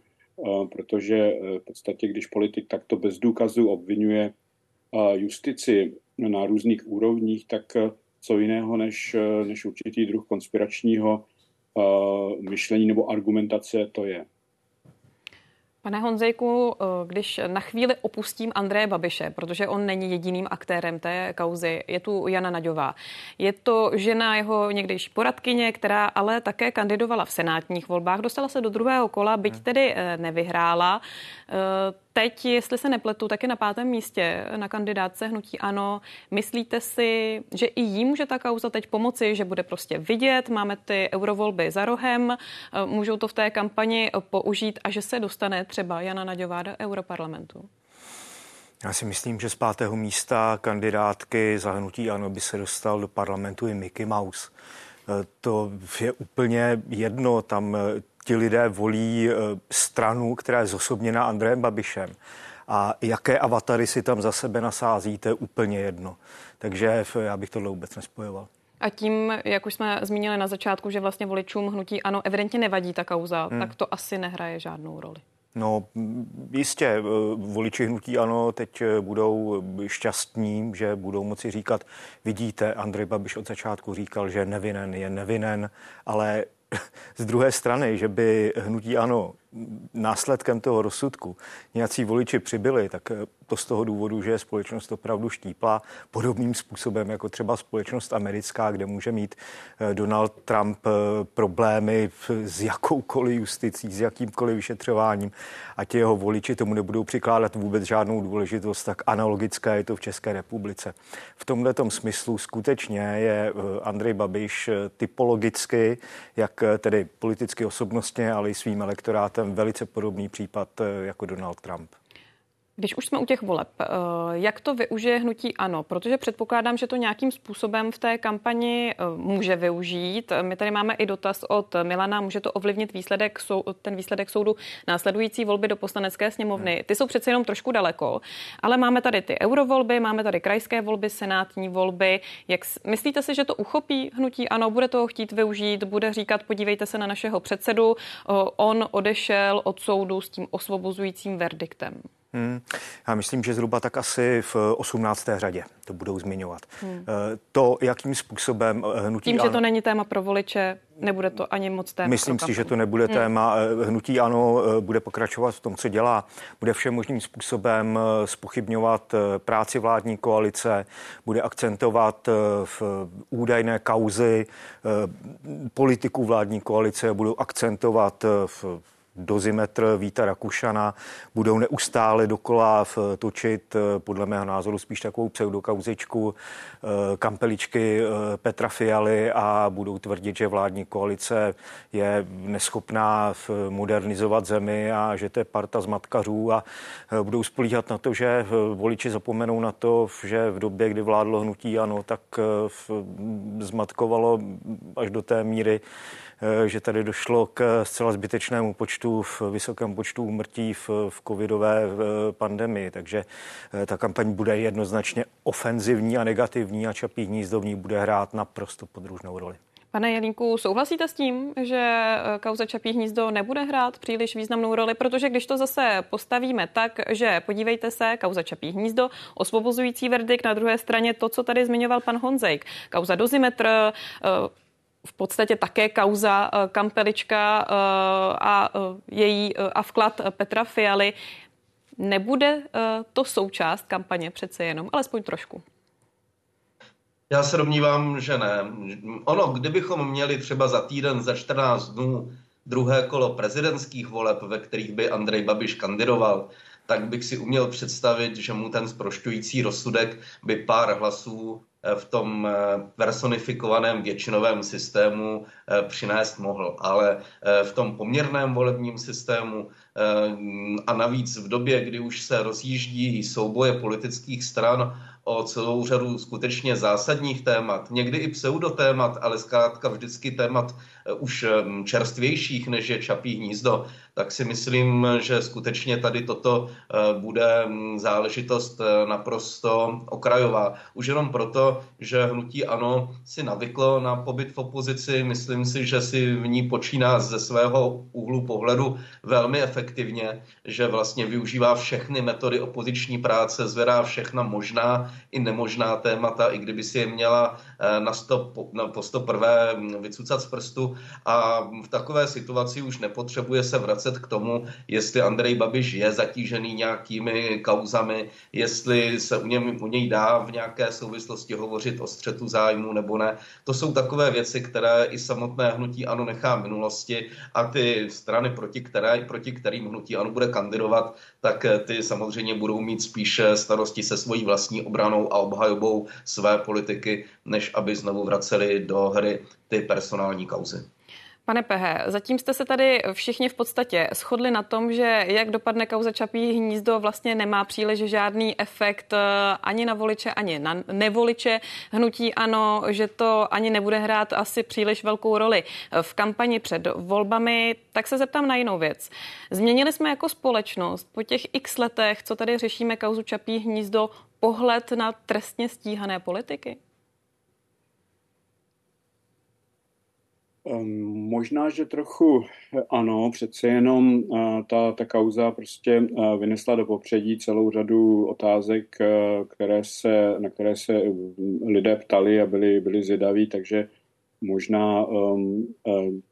S24: protože v podstatě, když politik takto bez důkazu obvinuje justici na různých úrovních, tak co jiného než, než určitý druh konspiračního myšlení nebo argumentace to je.
S2: Pane Honzejku, eh, když na chvíli opustím Andreje Babiše, protože on není jediným aktérem té kauzy, je tu Jana Naďová. Je to žena jeho někdejší poradkyně, která ale také kandidovala v senátních volbách, dostala se do druhého kola, byť tedy eh, nevyhrála. Teď, jestli se nepletu, taky na pátém místě na kandidátce Hnutí Ano. Myslíte si, že i jí může ta kauza teď pomoci, že bude prostě vidět, máme ty eurovolby za rohem, můžou to v té kampani použít a že se dostane třeba Jana Naďová do Europarlamentu?
S22: Já si myslím, že z pátého místa kandidátky zahnutí ano by se dostal do parlamentu i Mickey Mouse. To je úplně jedno, tam ti lidé volí e, stranu, která je zosobněna Andrejem Babišem. A jaké avatary si tam za sebe nasázíte, úplně jedno. Takže já bych tohle vůbec nespojoval.
S2: A tím, jak už jsme zmínili na začátku, že vlastně voličům hnutí ano, evidentně nevadí ta kauza, hmm. tak to asi nehraje žádnou roli.
S22: No jistě, eh, voliči hnutí ano teď eh, budou šťastní, že budou moci říkat, vidíte, Andrej Babiš od začátku říkal, že nevinen je nevinen, ale <laughs> z druhé strany, že by hnutí ano následkem toho rozsudku nějací voliči přibyli, tak eh, to z toho důvodu, že je společnost opravdu štípla podobným způsobem jako třeba společnost americká, kde může mít eh, Donald Trump eh, problémy s jakoukoliv justicí, s jakýmkoliv vyšetřováním a ti jeho voliči tomu nebudou přikládat vůbec žádnou důležitost, tak analogické je to v České republice. V tomhle smyslu skutečně je Andrej Babiš typologicky, jak tedy politicky osobnostně, ale i svým elektorátem velice podobný případ eh, jako Donald Trump.
S2: Když už jsme u těch voleb, eh, jak to využije hnutí ANO? Protože předpokládám, že to nějakým způsobem v té kampani eh, může využít. My tady máme i dotaz od Milana, může to ovlivnit výsledek, ten výsledek soudu následující volby do poslanecké sněmovny. Hmm. Ty jsou přece jenom trošku daleko, ale máme tady ty eurovolby, máme tady krajské volby, senátní volby. Jak myslíte si, že to uchopí hnutí ANO? Bude toho chtít využít? Bude říkat, podívejte se na našeho předsedu, on odešel od soudu s tím osvobozujícím verdiktem.
S22: Hmm. Já myslím, že zhruba tak asi v 18. řadě to budou zmiňovat. Hmm. Eh, to, jakým způsobem eh, hnutí...
S2: Tím, že to není téma pro voliče, nebude to ani moc téma
S22: Myslím si, že to nebude hmm. téma. Eh, hnutí ano bude pokračovat v tom, co dělá. Bude všem možným způsobem spochybňovat práci vládní koalice, bude akcentovat v údajné kauzy politiků vládní koalice, budou akcentovat v dozimetr Víta Rakušana budou neustále dokola točit eh, podle mého názoru spíš takovou pseudokauzičku eh, kampeličky eh, Petra Fialy a budou tvrdit, že vládní koalice je neschopná modernizovat zemi a že to je parta zmatkařů a budou spolíhat na to, že voliči zapomenou na to, že v době, kdy vládlo hnutí ano, tak zmatkovalo až do té míry, Eh, že tady došlo k zcela zbytečnému počtu, v vysokém počtu úmrtí v, v covidové eh, pandemii. Takže eh, ta kampaň bude jednoznačně ofenzivní a negativní a Čapí hnízdo v ní bude hrát naprosto podružnou roli.
S2: Pane Jelínku, souhlasíte s tím, že kauza Čapí hnízdo nebude hrát příliš významnou roli, protože když to zase postavíme tak, že podívejte se, kauza Čapí hnízdo, osvobozující verdikt, na druhé straně to, co tady zmiňoval pan Honzejk, kauza dozimetr, v podstatě také kauza eh, Kampelička eh, a eh, její a vklad Petra Fialy. Nebude to součást kampaně přece jenom, alespoň trošku.
S23: Já se domnívám, že ne. Ono, kdybychom měli třeba za týden, za 14 dnů druhé kolo prezidentských voleb, ve kterých by Andrej Babiš kandidoval, tak bych si uměl představit, že mu ten zprošťující rozsudek by pár hlasů v tom eh, personifikovaném většinovém systému eh, přinést mohl. Ale v tom poměrném volebním systému a navíc v době, kdy už se rozjíždí souboje politických stran o celou řadu skutečně zásadních témat, někdy i pseudotémat, ale zkrátka vždycky témat už čerstvějších, než je Čapí hnízdo, tak si myslím, že skutečně tady toto bude záležitost naprosto okrajová. Už jenom proto, že hnutí ANO si navyklo na pobyt v opozici. Myslím si, že si v ní počíná ze svého úhlu pohledu velmi efektivně efektivně, že vlastně využívá všechny metody opoziční práce, zvedá všechna možná i nemožná témata, i kdyby si je měla eh, na, sto, na po sto prvé vycucat z prstu a v takové situaci už nepotřebuje se vracet k tomu, jestli Andrej Babiš je zatížený nějakými kauzami, jestli se u, něm, u něj dá v nějaké souvislosti hovořit o střetu zájmu nebo ne. To jsou takové věci, které i samotné hnutí ANO nechá minulosti a ty strany, proti, které, proti kterým hnutí ANO bude kandidovat, tak ty samozřejmě budou mít spíše starosti se svojí vlastní obranou a obhajobou své politiky, než aby znovu vraceli do hry ty personální kauzy.
S2: Pane Pehe, zatím jste se tady všichni v podstatě shodli na tom, že jak dopadne kauza Čapí hnízdo vlastně nemá příliš žádný efekt eh, ani na voliče, ani na nevoliče hnutí ano, že to ani nebude hrát asi příliš velkou roli v kampani před volbami. Tak se zeptám na jinou věc. Změnili jsme jako společnost po těch x letech, co tady řešíme kauzu Čapí hnízdo, pohled na trestně stíhané politiky?
S24: Možná, že trochu ano, přece jenom eh, ta, ta kauza prostě eh, vynesla do popředí celou řadu otázek, eh, které se, na které se lidé ptali a byli, byli zvědaví, takže možná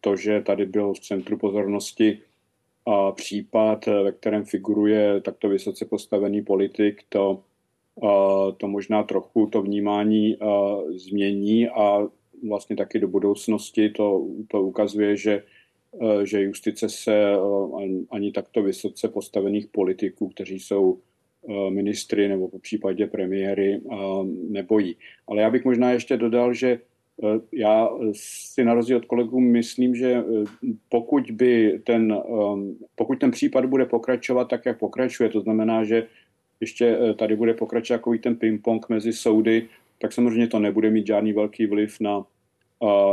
S24: to, že tady byl v centru pozornosti a případ, ve kterém figuruje takto vysoce postavený politik, to, to možná trochu to vnímání změní a vlastně taky do budoucnosti to, to ukazuje, že, eh, že justice se eh, ani takto vysoce postavených politiků, kteří jsou eh, ministry nebo po případě premiéry nebojí. Ale já bych možná ještě dodal, že já si na rozdíl od kolegů myslím, že pokud by ten, pokud ten případ bude pokračovat tak, jak pokračuje, to znamená, že ještě tady bude pokračovat takový ten ping-pong mezi soudy, tak samozřejmě to nebude mít žádný velký vliv na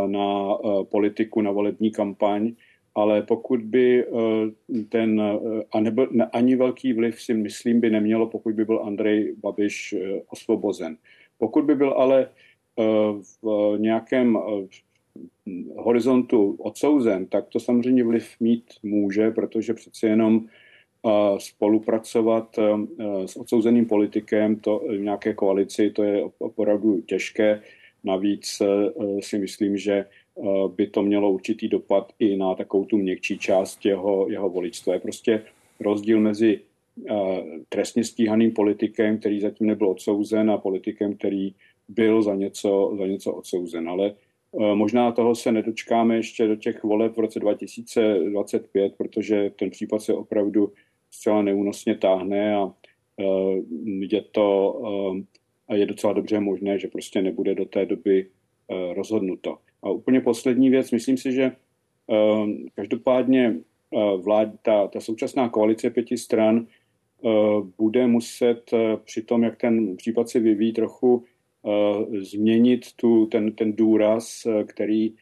S24: na politiku, na volební kampaň, ale pokud by e, ten, e, a nebo, ani velký vliv si myslím by nemělo, pokud by byl Andrej Babiš e, osvobozen. Pokud by byl ale v nějakém horizontu odsouzen, tak to samozřejmě vliv mít může, protože přece jenom spolupracovat s odsouzeným politikem to, v nějaké koalici, to je opravdu těžké. Navíc eh, si myslím, že eh, by to mělo určitý dopad i na takovou tu měkčí část jeho, jeho voličstva. Je prostě rozdíl mezi eh, trestně stíhaným politikem, který zatím nebyl odsouzen a politikem, který byl za něco, za něco odsouzen. Ale možná toho se nedočkáme ještě do těch voleb v roce 2025, protože ten případ se opravdu zcela neúnosně táhne a je to a je docela dobře možné, že prostě nebude do té doby eh, rozhodnuto. A úplně poslední věc, myslím si, že eh, každopádně eh, vlád, ta, ta současná koalice pěti stran bude muset při tom, jak ten případ se vyvíjí, trochu změnit tu, ten, ten důraz, který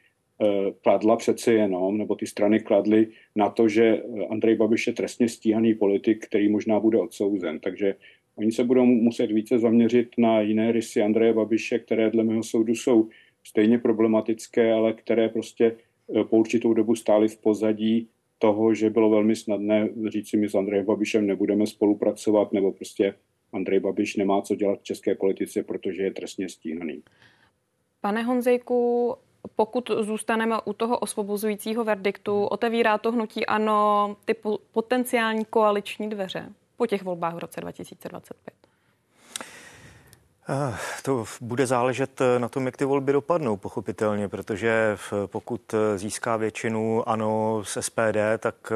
S24: kladla přece jenom, nebo ty strany kladly na to, že Andrej Babiš je trestně stíhaný politik, který možná bude odsouzen. Takže Oni se budou muset více zaměřit na jiné rysy Andreje Babiše, které dle mého soudu jsou stejně problematické, ale které prostě eh, po určitou dobu stály v pozadí toho, že bylo velmi snadné říct si, my s Andrejem Babišem nebudeme spolupracovat, nebo prostě Andrej Babiš nemá co dělat v české politice, protože je trestně stíhaný.
S2: Pane Honzejku, pokud zůstaneme u toho osvobozujícího verdiktu, otevírá to hnutí ano ty potenciální koaliční dveře? Po těch volbách v roce 2025?
S22: Eh, to bude záležet eh, na tom, jak ty volby dopadnou, pochopitelně, protože pokud eh, získá většinu ano z SPD, tak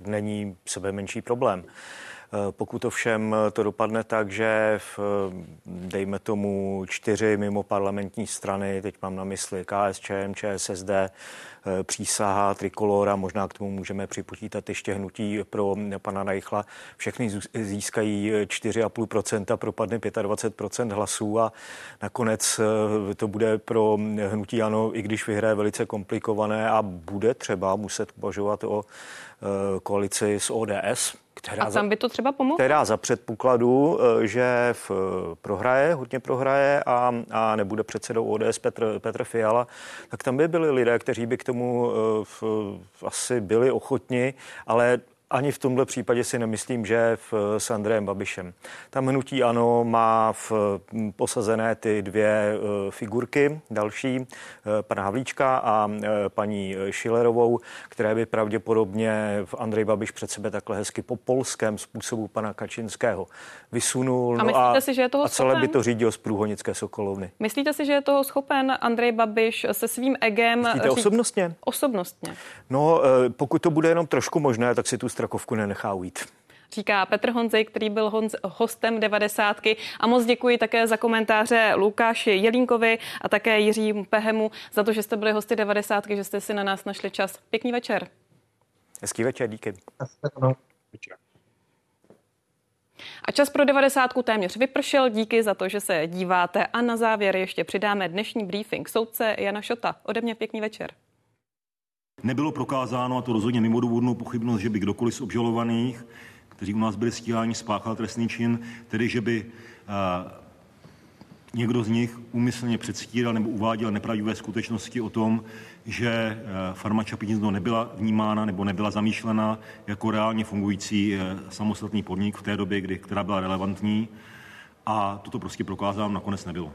S22: není sebe menší problém. Pokud ovšem to dopadne tak, že v, dejme tomu čtyři mimo parlamentní strany, teď mám na mysli KSČM, ČSSD, přísaha, trikolora, možná k tomu můžeme připočítat ještě hnutí pro pana Najchla. Všechny získají 4,5%, propadne 25% hlasů a nakonec eh, to bude pro hnutí ano, i když vyhraje velice komplikované a bude třeba muset považovat o eh, koalici s ODS,
S2: která a tam by to třeba pomohlo?
S22: Která za předpokladu, že v prohraje, hodně prohraje a, a nebude předsedou ODS Petr, Petr Fiala, tak tam by byli lidé, kteří by k tomu uh, asi byli ochotni, ale ani v tomhle případě si nemyslím, že v, s Andrejem Babišem. Tam hnutí ano má v, posazené ty dvě uh, figurky, další, uh, pana Havlíčka a paní Šilerovou, které by pravděpodobně v Andrej Babiš před sebe takhle hezky po polském způsobu pana Kačinského vysunul.
S2: A no myslíte
S22: a,
S2: si, že je toho
S22: a celé
S2: schopen?
S22: by to řídil z Průhonické Sokolovny.
S2: Myslíte si, že je toho schopen Andrej Babiš se svým egem?
S22: Myslíte
S2: říct-
S22: osobnostně?
S2: Osobnostně.
S22: No, eh, pokud to bude jenom trošku možné, tak si tu Strakovku nenechá ujít.
S2: Říká Petr Honzej, který byl honz, hostem devadesátky. A moc děkuji také za komentáře Lukáši Jelínkovi a také Jiřímu Pehemu za to, že jste byli hosty devadesátky, že jste si na nás našli čas. Pěkný večer.
S22: Hezký večer, díky.
S2: A čas pro devadesátku téměř vypršel. Díky za to, že se díváte. A na závěr ještě přidáme dnešní briefing soudce Jana Šota. Ode mě pěkný večer.
S3: Nebylo prokázáno, a to rozhodně mimo důvodnou pochybnost, že by kdokoliv z obžalovaných, kteří u nás byli stíháni, spáchal trestný čin, tedy že by a, někdo z nich úmyslně předstíral nebo uváděl nepravdivé skutečnosti o tom, že eh, farma Čapí hnízdo nebyla vnímána nebo nebyla zamýšlena jako reálně fungující eh, samostatný podnik v té době, kdy, která byla relevantní. A toto prostě prokázáno nakonec nebylo.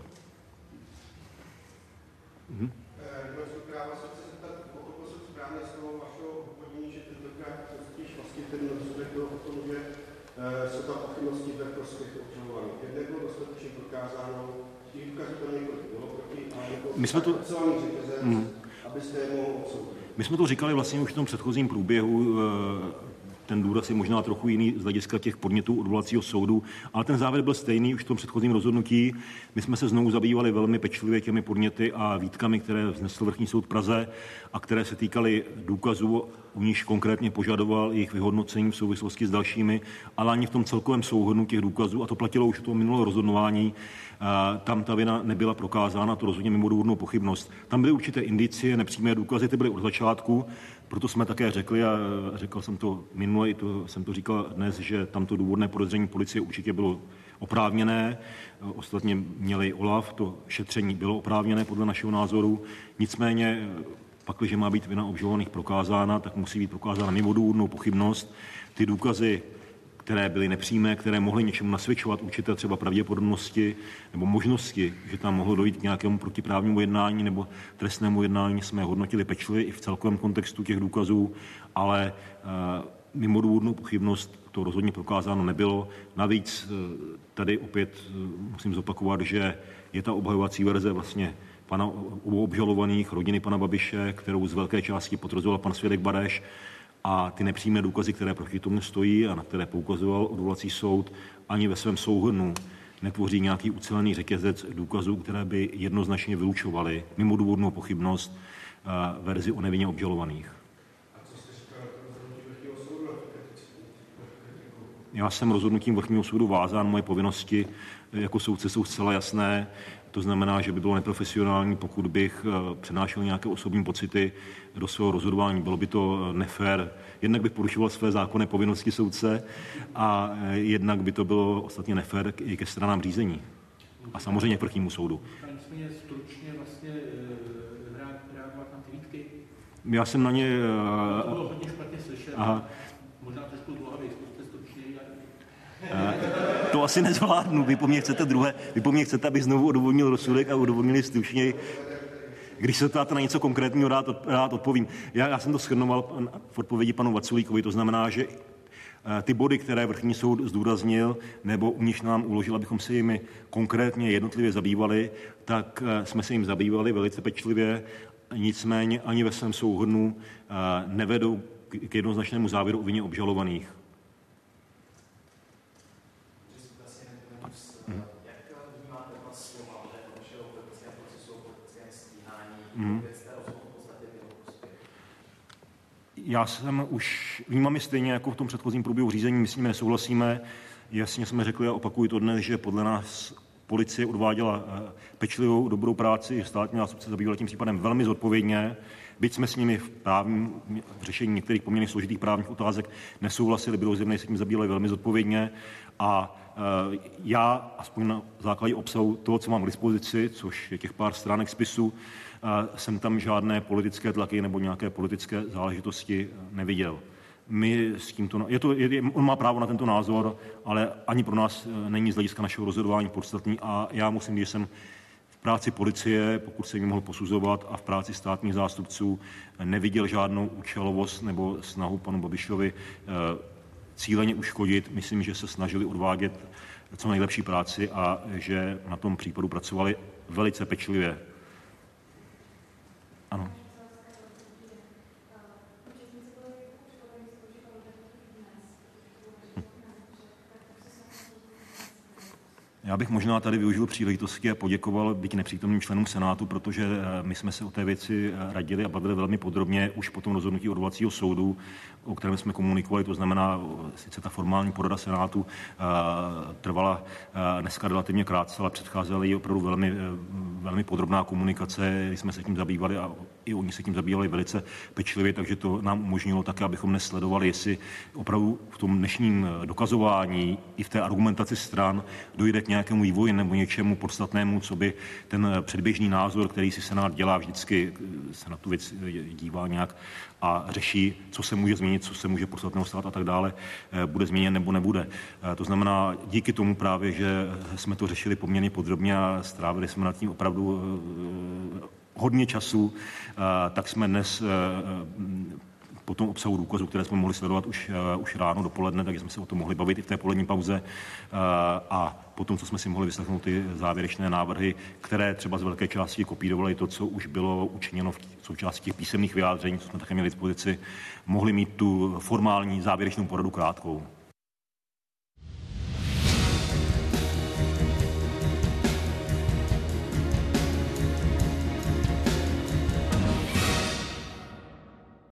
S3: Mhm.
S25: Jsou tam pochybnosti ve prospěch obžalovaných. Jednak bylo dostatečně prokázáno, těch důkazů tam několik bylo proti, ale nebo
S3: My jsme to-
S25: celý řetězec,
S3: Mhm.
S25: abyste je mohl odsoudit.
S3: My jsme to říkali vlastně už v tom předchozím průběhu. Ten důraz je možná trochu jiný z hlediska těch podnětů odvolacího soudu, ale ten závěr byl stejný už v tom předchozím rozhodnutí. My jsme se znovu zabývali velmi pečlivě těmi podněty a výtkami, které vznesl Vrchní soud Praze a které se týkaly důkazů, u níž konkrétně požadoval jejich vyhodnocení v souvislosti s dalšími, ale ani v tom celkovém souhrnu těch důkazů, a to platilo už v tom minulého rozhodování, eh, tam ta vina nebyla prokázána, to rozhodně mimo důvodnou pochybnost. Tam byly určité indicie, nepřímé důkazy, ty byly od začátku, proto jsme také řekli, a řekl jsem to minule, i to, jsem to říkal dnes, že tamto důvodné podezření policie určitě bylo oprávněné. Ostatně měli OLAF, to šetření bylo oprávněné podle našeho názoru. Nicméně, pak, když má být vina obžalovaných prokázána, tak musí být prokázána mimo důvodnou pochybnost. Ty důkazy které byly nepřímé, které mohly něčemu nasvědčovat určité třeba pravděpodobnosti nebo možnosti, že tam mohlo dojít k nějakému protiprávnímu jednání nebo trestnému jednání, jsme hodnotili pečlivě i v celkovém kontextu těch důkazů, ale eh, mimo důvodnou pochybnost to rozhodně prokázáno nebylo. Navíc eh, tady opět eh, musím zopakovat, že je ta obhajovací verze vlastně pana obžalovaných, rodiny pana Babiše, kterou z velké části potvrzoval pan Svědek Bareš, a ty nepřímé důkazy, které proti tomu stojí a na které poukazoval odvolací soud, ani ve svém souhrnu netvoří nějaký ucelený řetězec důkazů, které by jednoznačně vylučovaly mimo důvodnou pochybnost eh, verzi o nevině obžalovaných. Já jsem rozhodnutím Vrchního soudu vázán, moje povinnosti jako soudce jsou zcela jasné. To znamená, že by bylo neprofesionální, pokud bych eh, přenášel nějaké osobní pocity do svého rozhodování. Bylo by to eh, nefér. Jednak bych porušoval své zákonné povinnosti soudce a eh, jednak by to bylo ostatně nefér i ke stranám řízení. A samozřejmě k vrchnímu soudu.
S14: Nicméně stručně vlastně reag- reagovat na ty výtky.
S3: Já jsem na ně...
S14: To bylo hodně špatně slyšet.
S3: Aha.
S14: Možná trošku zkuste stručně.
S3: To asi nezvládnu. Vy po mně chcete druhé, vy po mně chcete, abych znovu odůvodnil rozsudek a odůvodnili stručněji. Když se ptáte na něco konkrétního, rád, rád odpovím. Já, já jsem to shrnoval pan- v odpovědi panu Vaculíkovi, to znamená, že eh, ty body, které vrchní soud zdůraznil, nebo u nich nám uložil, abychom se jimi konkrétně jednotlivě zabývali, tak eh, jsme se jim zabývali velice pečlivě, nicméně ani ve svém souhrnu eh, nevedou k- k jednoznačnému závěru o vině obžalovaných. Mhm. Já jsem už, vnímám stejně jako v tom předchozím průběhu řízení, my s nimi nesouhlasíme. Jasně jsme řekli a opakuju to dnes, že podle nás policie odváděla eh, pečlivou, dobrou práci, státní zástupce zabýval tím případem velmi zodpovědně. Byť jsme s nimi v, právním, v řešení některých poměrně složitých právních otázek nesouhlasili, bylo zjevné, že se tím zabývali velmi zodpovědně. A eh, já, aspoň na základě obsahu toho, co mám k dispozici, což je těch pár stránek spisu, eh, jsem tam žádné politické tlaky nebo nějaké politické záležitosti neviděl. My s tímto, je to, je, on má právo na tento názor, ale ani pro nás není z hlediska našeho rozhodování podstatný a já musím že jsem v práci policie, pokud se mi mohl posuzovat, a v práci státních zástupců neviděl žádnou účelovost nebo snahu panu Babišovi cíleně uškodit. Myslím, že se snažili odvádět co nejlepší práci a že na tom případu pracovali velice pečlivě. Ano. Já bych možná tady využil příležitosti a poděkoval byť nepřítomným členům Senátu, protože eh, my jsme se o té věci eh, radili a bavili velmi podrobně už po tom rozhodnutí odvolacího soudu, o kterém jsme komunikovali, to znamená, sice ta formální porada Senátu eh, trvala dneska relativně krátce, ale předcházela jí opravdu velmi, velmi podrobná komunikace, jsme se tím zabývali a i oni se tím zabývali velice pečlivě, takže to nám umožnilo také, abychom nesledovali, jestli opravdu v tom dnešním dokazování i v té argumentaci stran dojde k nějakému vývoji nebo něčemu podstatnému, co by ten předběžný názor, který si Senát dělá vždycky, se na tu věc dívá nějak a řeší, co se může změnit, co se může podstatného stát a tak dále, bude změněn nebo nebude. To znamená, díky tomu právě, že jsme to řešili poměrně podrobně a strávili jsme nad tím opravdu hodně času, tak jsme dnes po tom obsahu důkazů, které jsme mohli sledovat už, už ráno, dopoledne, takže jsme se o tom mohli bavit i v té polední pauze. A potom, co jsme si mohli vyslechnout ty závěrečné návrhy, které třeba z velké části kopírovaly to, co už bylo učiněno v součástí těch písemných vyjádření, co jsme také měli dispozici, mohli mít tu formální závěrečnou poradu krátkou.